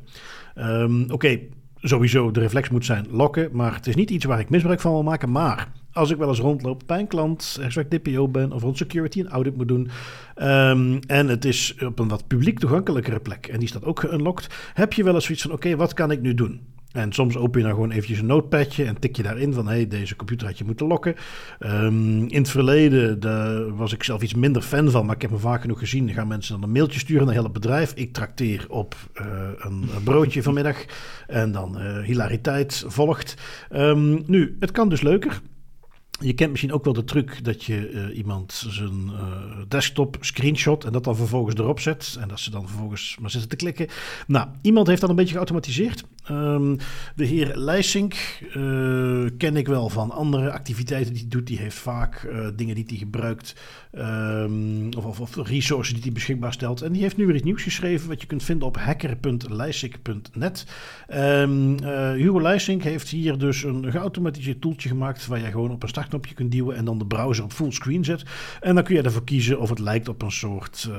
Um, Oké, okay, sowieso de reflex moet zijn lokken. Maar het is niet iets waar ik misbruik van wil maken. Maar als ik wel eens rondloop bij een klant, ik DPO ben of rond security een audit moet doen. Um, en het is op een wat publiek toegankelijkere plek en die staat ook geunlocked. Heb je wel eens zoiets van: oké, wat kan ik nu doen? En soms open je dan gewoon eventjes een notepadje en tik je daarin van... hé, hey, deze computer had je moeten lokken. Um, in het verleden was ik zelf iets minder fan van... maar ik heb me vaak genoeg gezien. Dan gaan mensen dan een mailtje sturen naar het hele bedrijf. Ik trakteer op uh, een, broodje vanmiddag. En dan uh, hilariteit volgt. Um, nu, het kan dus leuker. Je kent misschien ook wel de truc dat je uh, iemand zijn desktop screenshot en dat dan vervolgens erop zet. En dat ze dan vervolgens maar zitten te klikken. Nou, iemand heeft dat een beetje geautomatiseerd. Um, de heer Leisink uh, ken ik wel van andere activiteiten die hij doet. Die heeft vaak dingen die hij gebruikt. Um, of, of, of, resources die hij beschikbaar stelt. En die heeft nu weer iets nieuws geschreven wat je kunt vinden op hacker.leisink.net. Um, Hugo Leisink heeft hier dus een geautomatiseerd toeltje gemaakt waar je gewoon op een start startknopje kunt duwen en dan de browser op fullscreen zet. En dan kun je ervoor kiezen of het lijkt op een soort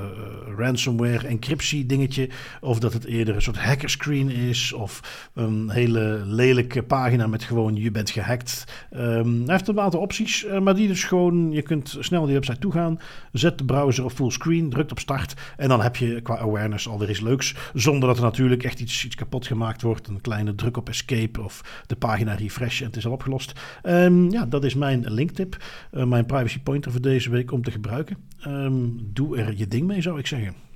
ransomware encryptie dingetje. Of dat het eerder een soort hackerscreen is. Of een hele lelijke pagina met gewoon je bent gehackt. Um, hij heeft een aantal opties, uh, maar die dus gewoon, je kunt snel naar die website toe gaan. Zet de browser op fullscreen, drukt op start. En dan heb je qua awareness alweer iets leuks. Zonder dat er natuurlijk echt iets, iets kapot gemaakt wordt. Een kleine druk op escape of de pagina refresh en het is al opgelost. Um, ja, dat is mijn linktip. Uh, mijn privacy pointer voor deze week om te gebruiken. Um, doe er je ding mee, zou ik zeggen.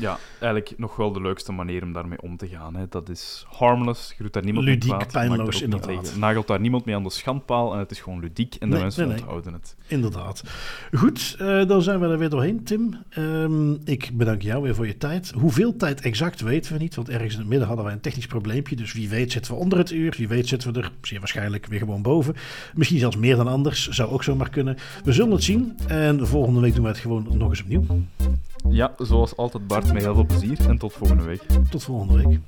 Ja, eigenlijk nog wel de leukste manier om daarmee om te gaan. Hè. Dat is harmless, je doet daar niemand ludiek, mee kwaad. pijnloos, inderdaad. Nagelt daar niemand mee aan de schandpaal en het is gewoon ludiek en de nee, mensen nee, onthouden het. Inderdaad. Goed, uh, dan zijn we er weer doorheen, Tim. Um, ik bedank jou weer voor je tijd. Hoeveel tijd exact weten we niet, want ergens in het midden hadden wij een technisch probleempje. Dus wie weet zitten we onder het uur, wie weet zitten we er zeer waarschijnlijk weer gewoon boven. Misschien zelfs meer dan anders, zou ook zomaar kunnen. We zullen het zien en volgende week doen we het gewoon nog eens opnieuw. Ja, zoals altijd Bart, met heel veel plezier en tot volgende week. Tot volgende week.